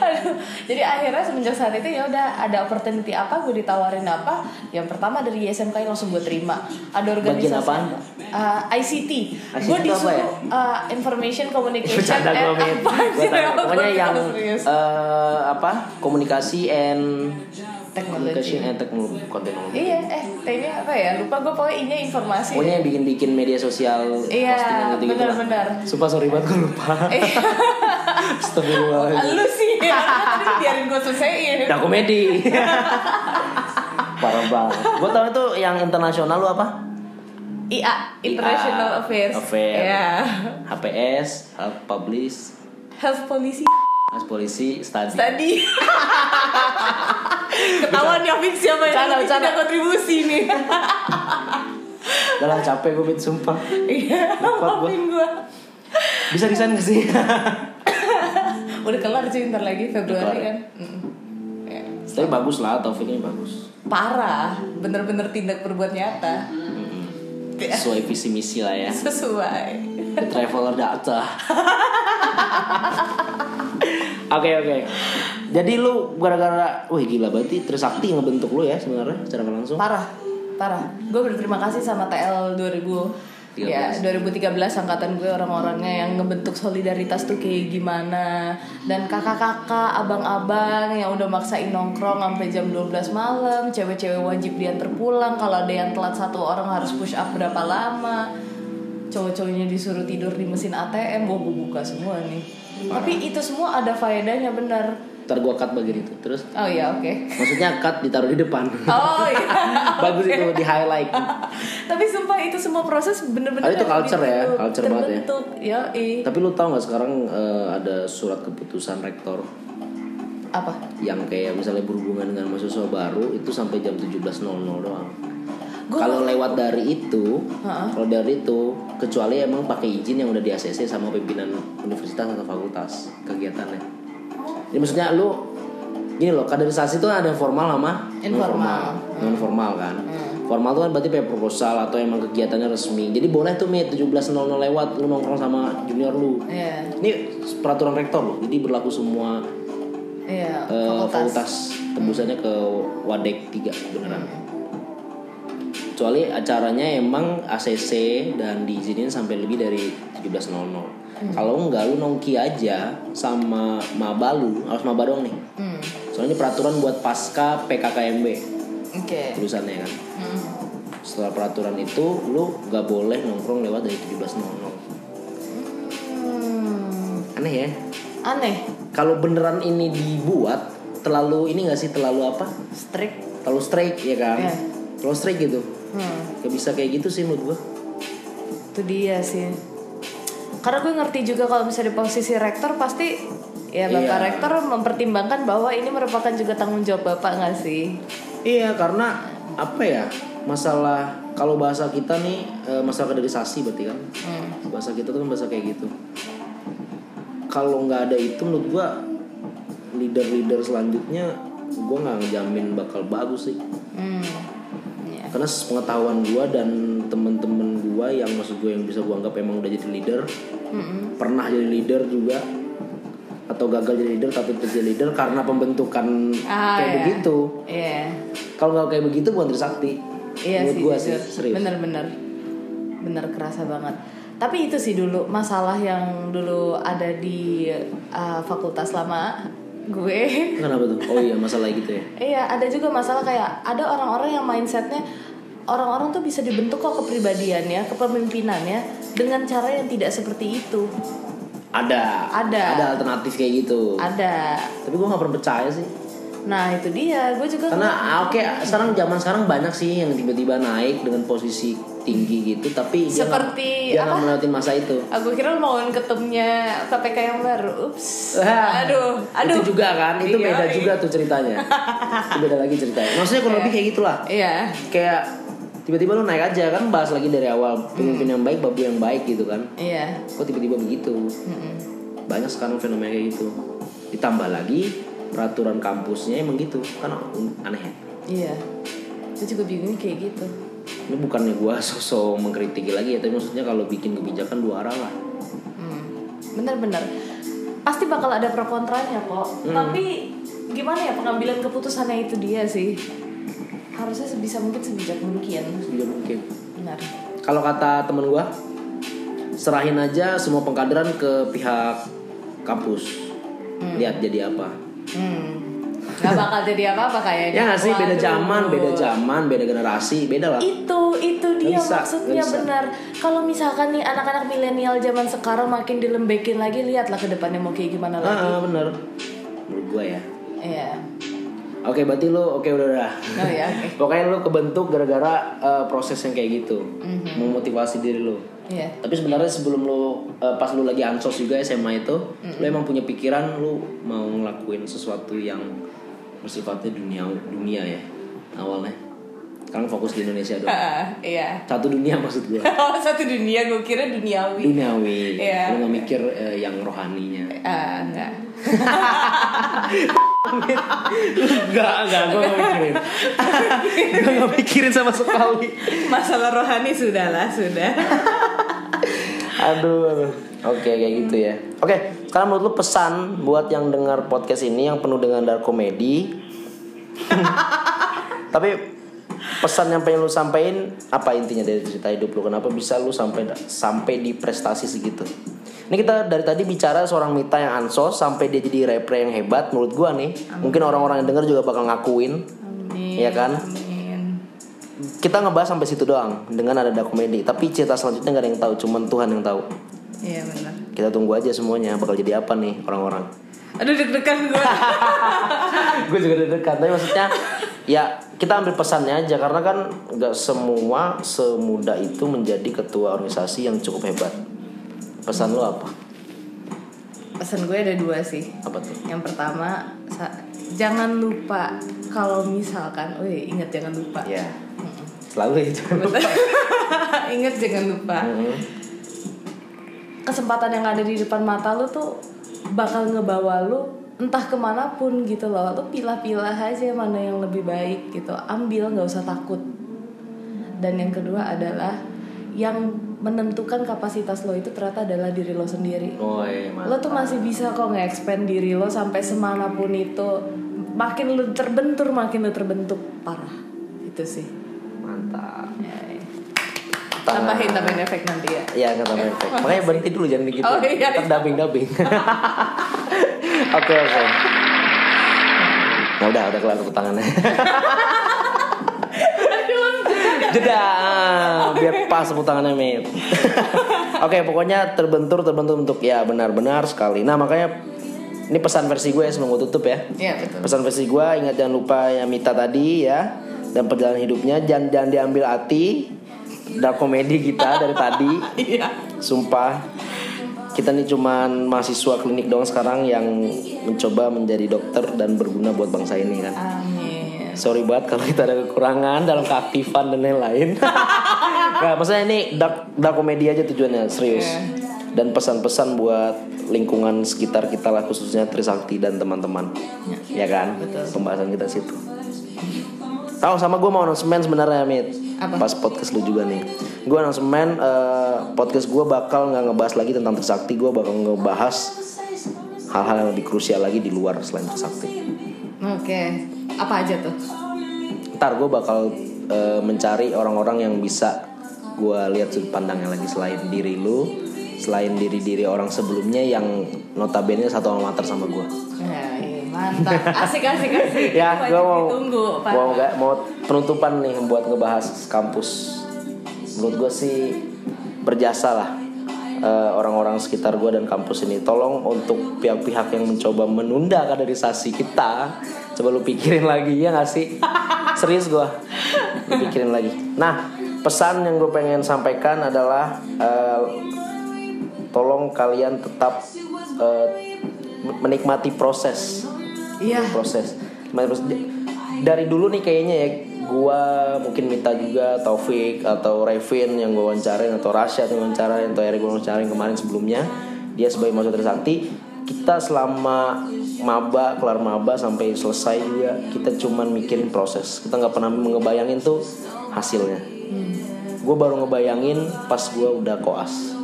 [SPEAKER 2] Aduh, jadi akhirnya semenjak saat itu ya udah ada opportunity apa gue ditawarin apa yang pertama dari YSMK langsung gue terima ada organisasi
[SPEAKER 1] Bagian apaan?
[SPEAKER 2] Uh, ICT,
[SPEAKER 1] ICT
[SPEAKER 2] gue
[SPEAKER 1] apa
[SPEAKER 2] disuruh
[SPEAKER 1] ya?
[SPEAKER 2] uh, information communication and apa apa
[SPEAKER 1] Pokoknya yang eh, apa komunikasi and
[SPEAKER 2] Technology.
[SPEAKER 1] communication and teknologi teknologi.
[SPEAKER 2] iya eh T-nya apa ya lupa gue pokoknya inya informasi
[SPEAKER 1] Pokoknya yang bikin-bikin media sosial
[SPEAKER 2] Iya,
[SPEAKER 1] postingan gitu-gitu lah.
[SPEAKER 2] benar-benar.
[SPEAKER 1] Sumpah sorry banget gue lupa.
[SPEAKER 2] Eh,
[SPEAKER 1] Astagfirullahaladzim.
[SPEAKER 2] lu sih tadi biarin gue selesaiin
[SPEAKER 1] Udah komedi. Parah banget. Gue tau itu yang internasional lu apa?
[SPEAKER 2] IA International
[SPEAKER 1] IA,
[SPEAKER 2] Affairs
[SPEAKER 1] Affair.
[SPEAKER 2] Iya.
[SPEAKER 1] HPS, Health Publish,
[SPEAKER 2] Health Policy
[SPEAKER 1] As Polisi, Study.
[SPEAKER 2] Tadi Ketahuan ya Fix siapa yang
[SPEAKER 1] Bercanda,
[SPEAKER 2] ini
[SPEAKER 1] bercanda.
[SPEAKER 2] tidak kontribusi nih
[SPEAKER 1] Udah lah capek gue Mit, sumpah.
[SPEAKER 2] Iya maafin gue
[SPEAKER 1] Bisa desain gak sih?
[SPEAKER 2] Udah kelar sih ntar lagi Februari
[SPEAKER 1] ya?
[SPEAKER 2] kan Mm. Ya.
[SPEAKER 1] Tapi bagus lah, Taufik ini bagus.
[SPEAKER 2] Parah Bener-bener tindak berbuat nyata Ya,
[SPEAKER 1] Sesuai visi misi lah ya.
[SPEAKER 2] Sesuai
[SPEAKER 1] The Traveler Data. Oke oke. Jadi lu gara-gara, wih gila berarti Trisakti ngebentuk lu ya sebenarnya secara langsung.
[SPEAKER 2] Parah Parah. Gue berterima kasih sama TL 2000 Ya 2013 angkatan gue orang-orangnya yang ngebentuk solidaritas tuh kayak gimana. Dan kakak-kakak, abang-abang yang udah maksain nongkrong sampai jam 12 malam Cewek-cewek wajib diantar pulang. Kalau ada yang telat satu orang harus push up berapa lama. Cowok-cowoknya disuruh tidur di mesin ATM gue buka semua nih Tapi itu semua ada faedahnya bener
[SPEAKER 1] Ntar gua cut bagian itu. Terus
[SPEAKER 2] Oh iya oke
[SPEAKER 1] maksudnya cut ditaruh di depan.
[SPEAKER 2] Oh iya
[SPEAKER 1] Bagus itu di highlight.
[SPEAKER 2] Tapi sumpah itu semua proses bener-bener
[SPEAKER 1] Oh, itu culture ya,
[SPEAKER 2] dulu
[SPEAKER 1] culture banget ya.
[SPEAKER 2] ya.
[SPEAKER 1] Tapi lu tahu nggak sekarang eh, ada surat keputusan rektor
[SPEAKER 2] Apa?
[SPEAKER 1] yang kayak misalnya berhubungan dengan mahasiswa baru itu sampai jam 17.00 doang. Kalau lewat dari itu, kalau dari itu kecuali emang pakai izin yang udah di ACC sama pimpinan universitas atau fakultas kegiatannya. Jadi maksudnya lu gini loh, kaderisasi itu ada yang formal sama
[SPEAKER 2] Informal.
[SPEAKER 1] non formal kan. Formal tuh kan berarti kayak proposal atau emang kegiatannya resmi. Jadi boleh tuh Mit 17.00 lewat lu nongkrong sama junior lu.
[SPEAKER 2] Iya,
[SPEAKER 1] Ini peraturan rektor loh, jadi berlaku semua
[SPEAKER 2] iya,
[SPEAKER 1] eh,
[SPEAKER 2] fakultas.
[SPEAKER 1] fakultas tembusannya ke Wadek 3 beneran. Kecuali acaranya emang ACC dan diizinin sampai lebih dari 17.00. Kalau enggak lu nongki aja sama maba lu, harus maba dong nih.
[SPEAKER 2] Hmm,
[SPEAKER 1] Soalnya ini peraturan buat pasca PKKMB
[SPEAKER 2] Oke.
[SPEAKER 1] tulisannya kan.
[SPEAKER 2] Hmm.
[SPEAKER 1] Setelah peraturan itu lu nggak boleh nongkrong lewat dari 17.00.
[SPEAKER 2] Hmm,
[SPEAKER 1] Aneh ya.
[SPEAKER 2] Aneh,
[SPEAKER 1] Kalau beneran ini dibuat terlalu ini nggak sih terlalu apa?
[SPEAKER 2] strict.
[SPEAKER 1] Terlalu straight ya kan?
[SPEAKER 2] Iya.
[SPEAKER 1] Terlalu straight gitu.
[SPEAKER 2] Hmm,
[SPEAKER 1] Gak bisa kayak gitu sih menurut gua.
[SPEAKER 2] itu dia sih. Karena gue ngerti juga kalau misalnya di posisi rektor pasti ya bapak
[SPEAKER 1] Iya.
[SPEAKER 2] rektor mempertimbangkan bahwa ini merupakan juga tanggung jawab bapak nggak sih?
[SPEAKER 1] Iya karena apa ya masalah kalau bahasa kita nih eh, masalah kaderisasi berarti kan
[SPEAKER 2] Hmm.
[SPEAKER 1] bahasa kita tuh kan bahasa kayak gitu. Kalau nggak ada itu menurut gua leader-leader selanjutnya gua nggak ngejamin bakal bagus sih.
[SPEAKER 2] Hmm.
[SPEAKER 1] Karena pengetahuan gua dan temen-temen gua yang maksud gue yang bisa gua anggap emang udah jadi leader,
[SPEAKER 2] Mm-mm.
[SPEAKER 1] pernah jadi leader juga atau gagal jadi leader tapi tetap jadi leader karena pembentukan
[SPEAKER 2] Ah,
[SPEAKER 1] kayak
[SPEAKER 2] iya.
[SPEAKER 1] begitu.
[SPEAKER 2] Iya.
[SPEAKER 1] Kalau nggak kayak begitu bukan Trisakti.
[SPEAKER 2] Iya
[SPEAKER 1] Menurut
[SPEAKER 2] jujur.
[SPEAKER 1] sih serius.
[SPEAKER 2] Bener-bener, bener kerasa banget. Tapi itu sih dulu masalah yang dulu ada di uh, fakultas lama gue.
[SPEAKER 1] Kenapa tuh? Oh iya masalah gitu ya.
[SPEAKER 2] iya, ada juga masalah kayak ada orang-orang yang mindsetnya orang-orang tuh bisa dibentuk kok kepribadiannya, kepemimpinannya dengan cara yang tidak seperti itu.
[SPEAKER 1] Ada.
[SPEAKER 2] Ada.
[SPEAKER 1] Ada alternatif kayak gitu.
[SPEAKER 2] Ada.
[SPEAKER 1] Tapi gue nggak pernah percaya sih.
[SPEAKER 2] Nah itu dia, gue juga
[SPEAKER 1] Karena ah, oke sekarang zaman sekarang banyak sih yang tiba-tiba naik dengan posisi tinggi gitu tapi dia
[SPEAKER 2] Seperti
[SPEAKER 1] dia nggak
[SPEAKER 2] apa?
[SPEAKER 1] melewati masa itu.
[SPEAKER 2] Aku kira lu mau ketumnya KPK yang baru. Ups.
[SPEAKER 1] Wah,
[SPEAKER 2] Aduh, aduh.
[SPEAKER 1] Itu juga kan, itu
[SPEAKER 2] Iya,
[SPEAKER 1] beda
[SPEAKER 2] iya.
[SPEAKER 1] juga tuh ceritanya. itu beda lagi ceritanya. Maksudnya kurang
[SPEAKER 2] Iya.
[SPEAKER 1] lebih kayak gitulah.
[SPEAKER 2] Iya.
[SPEAKER 1] Kayak tiba-tiba lu naik aja kan bahas lagi dari awal pemimpin yang baik babu yang baik gitu kan.
[SPEAKER 2] Iya.
[SPEAKER 1] Kok tiba-tiba begitu?
[SPEAKER 2] Mm-mm.
[SPEAKER 1] Banyak sekarang fenomena kayak gitu. Ditambah lagi peraturan kampusnya emang gitu. Kan aneh ya.
[SPEAKER 2] Iya. Gue juga bingung kayak gitu.
[SPEAKER 1] Ini bukannya gua sosok mengkritiki lagi ya, tapi maksudnya kalau bikin kebijakan dua arah lah.
[SPEAKER 2] Hmm. Bener-bener. Pasti bakal ada pro kontranya kok.
[SPEAKER 1] Hmm.
[SPEAKER 2] Tapi gimana ya pengambilan keputusannya itu dia sih. Harusnya sebisa mungkin sebijak mungkin.
[SPEAKER 1] Sebisa mungkin.
[SPEAKER 2] Benar.
[SPEAKER 1] Kalau kata temen gua, serahin aja semua pengkaderan ke pihak kampus. Lihat jadi apa.
[SPEAKER 2] Hmm. Gak bakal jadi apa-apa kayaknya.
[SPEAKER 1] Ya nggak sih beda zaman, beda zaman, beda generasi, beda lah.
[SPEAKER 2] itu itu dia
[SPEAKER 1] bisa,
[SPEAKER 2] maksudnya
[SPEAKER 1] bisa.
[SPEAKER 2] benar kalau misalkan nih anak-anak milenial zaman sekarang makin dilembekin lagi lihatlah ke depannya mau kayak gimana lagi
[SPEAKER 1] Ah, bener. Menurut gua ya.
[SPEAKER 2] iya
[SPEAKER 1] Oke, berarti lu oke udah udah.
[SPEAKER 2] oh ya oke
[SPEAKER 1] Pokoknya lu kebentuk gara-gara eh, proses yang kayak gitu,
[SPEAKER 2] Mhm.
[SPEAKER 1] memotivasi diri lu.
[SPEAKER 2] iya
[SPEAKER 1] Tapi sebenarnya sebelum lu eh, pas lu lagi ansos juga SMA itu, lu emang punya pikiran lu mau ngelakuin sesuatu yang bersifatnya dunia dunia ya awalnya. Sekarang fokus di Indonesia doang.
[SPEAKER 2] Ah, iya
[SPEAKER 1] Satu dunia maksud gua.
[SPEAKER 2] oh satu dunia gue kira duniawi
[SPEAKER 1] Duniawi.
[SPEAKER 2] Iya.
[SPEAKER 1] Lu gak mikir eh, yang rohaninya.
[SPEAKER 2] ah enggak
[SPEAKER 1] Enggak, enggak, gua gak mikirin. gua gak mikirin sama sekali.
[SPEAKER 2] masalah rohani sudahlah sudah
[SPEAKER 1] Aduh, aduh. Oke kayak gitu ya. Oke, sekarang menurut lu pesan buat yang dengar podcast ini yang penuh dengan dark comedy. Tapi pesan yang pengen lu sampein apa intinya dari cerita hidup lu? Kenapa bisa lu sampai sampai di prestasi segitu? Ini kita dari tadi bicara seorang Mita yang ansos sampai dia jadi rapper yang hebat menurut gua nih. Mungkin orang-orang yang denger juga bakal ngakuin.
[SPEAKER 2] amin
[SPEAKER 1] Iya kan?
[SPEAKER 2] amin
[SPEAKER 1] Kita ngebahas sampai situ doang dengan ada dark comedy. Tapi cerita selanjutnya gak ada yang tahu, cuman Tuhan yang tahu.
[SPEAKER 2] iya benar
[SPEAKER 1] Kita tunggu aja semuanya bakal jadi apa nih orang-orang.
[SPEAKER 2] aduh deg-degan gue
[SPEAKER 1] gue juga deg-degan tapi maksudnya ya kita ambil pesannya aja karena kan nggak semua semudah itu menjadi ketua organisasi yang cukup hebat. Pesan lo apa?
[SPEAKER 2] pesan gue ada dua sih
[SPEAKER 1] Apa tuh?
[SPEAKER 2] Yang pertama, jangan lupa kalau misalkan, oh ingat jangan lupa.
[SPEAKER 1] Ya. Selalu itu.
[SPEAKER 2] ingat jangan lupa. Kesempatan yang ada di depan mata lu tuh bakal ngebawa lu entah ke mana pun gitu loh. Lu pilah-pilah aja mana yang lebih baik gitu. Ambil, nggak usah takut. Dan yang kedua adalah yang menentukan kapasitas lo itu ternyata adalah diri lo sendiri
[SPEAKER 1] Oh iya,
[SPEAKER 2] lo tuh masih bisa kok nge-expand diri lo sampai semanapun itu makin lo terbentur makin lo terbentuk parah itu sih
[SPEAKER 1] mantap.
[SPEAKER 2] ya, ya. tambahin tambahin efek nanti ya
[SPEAKER 1] Ya nggak tambah efek. Makanya berhenti dulu jangan begitu.
[SPEAKER 2] Oh, iya.
[SPEAKER 1] Dubbing. Oke oke. Nah udah udah kelar tepuk tangannya. Jeda biar pas tepuk tangannya Mit. Oke pokoknya terbentur terbentur untuk ya benar-benar sekali. Nah makanya ini pesan versi gue sebelum gue tutup ya.
[SPEAKER 2] Iya betul
[SPEAKER 1] Pesan versi gue ingat jangan lupa yang Mita tadi ya dan perjalanan hidupnya jangan jangan diambil hati dark komedi kita dari tadi.
[SPEAKER 2] iya
[SPEAKER 1] Sumpah kita nih cuman mahasiswa klinik doang sekarang yang mencoba menjadi dokter dan berguna buat bangsa ini kan.
[SPEAKER 2] amin
[SPEAKER 1] Sorry banget kalau kita ada kekurangan dalam keaktifan dan lain-lain. Nah, maksudnya ini dark, dark komedi aja tujuannya serius. Dan pesan-pesan buat lingkungan sekitar kita lah khususnya Trisakti dan teman-teman. Ya kan? Pembahasan kita situ. Oh sama gue mau announcement sebenarnya Mit.
[SPEAKER 2] Apa?
[SPEAKER 1] Pas podcast lu juga nih. Gue announcement eh, Podcast gue bakal nggak ngebahas lagi tentang Trisakti Gue bakal ngebahas Hal-hal yang lebih krusial lagi di luar selain Trisakti
[SPEAKER 2] oke. Apa aja tuh?
[SPEAKER 1] Ntar gue bakal eh, mencari orang-orang yang bisa gue lihat sudut pandangnya lagi selain diri lu selain diri-diri orang sebelumnya yang notabene satu alma mater sama gue
[SPEAKER 2] iya, mantap. Asik asik asik.
[SPEAKER 1] Ya gue mau
[SPEAKER 2] ditunggu Pak.
[SPEAKER 1] mau nggak mau penutupan nih buat ngebahas kampus. Menurut gue sih berjasa lah eh, orang-orang sekitar gue dan kampus ini. Tolong untuk pihak-pihak yang mencoba menunda kaderisasi kita coba lu pikirin lagi ya gak sih? Serius gue pikirin lagi. Nah pesan yang gue pengen sampaikan adalah eh, tolong kalian tetap eh, menikmati proses
[SPEAKER 2] Iya.
[SPEAKER 1] proses. Dari dulu nih kayaknya ya gua mungkin minta juga Taufik atau Revin yang gue wawancarin atau Rasyad yang wawancarain atau Eric gue wawancarin kemarin sebelumnya dia sebagai mahasiswa Trisakti. Kita selama maba kelar maba sampai selesai juga kita cuman mikirin proses. Kita nggak pernah ngebayangin tuh hasilnya. Gue baru ngebayangin pas gue udah koas.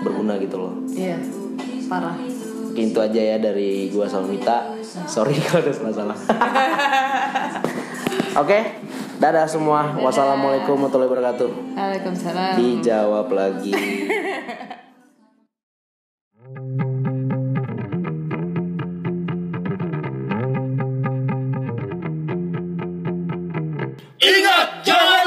[SPEAKER 1] Berguna gitu loh.
[SPEAKER 2] Iya. Parah.
[SPEAKER 1] Mungkin itu aja ya dari gua sama Mita. Sorry kalau ada salah-salah. Oke, dadah semua. Wassalamualaikum warahmatullahi wabarakatuh.
[SPEAKER 2] Waalaikumsalam.
[SPEAKER 1] Dijawab lagi.
[SPEAKER 3] Ingat, jangan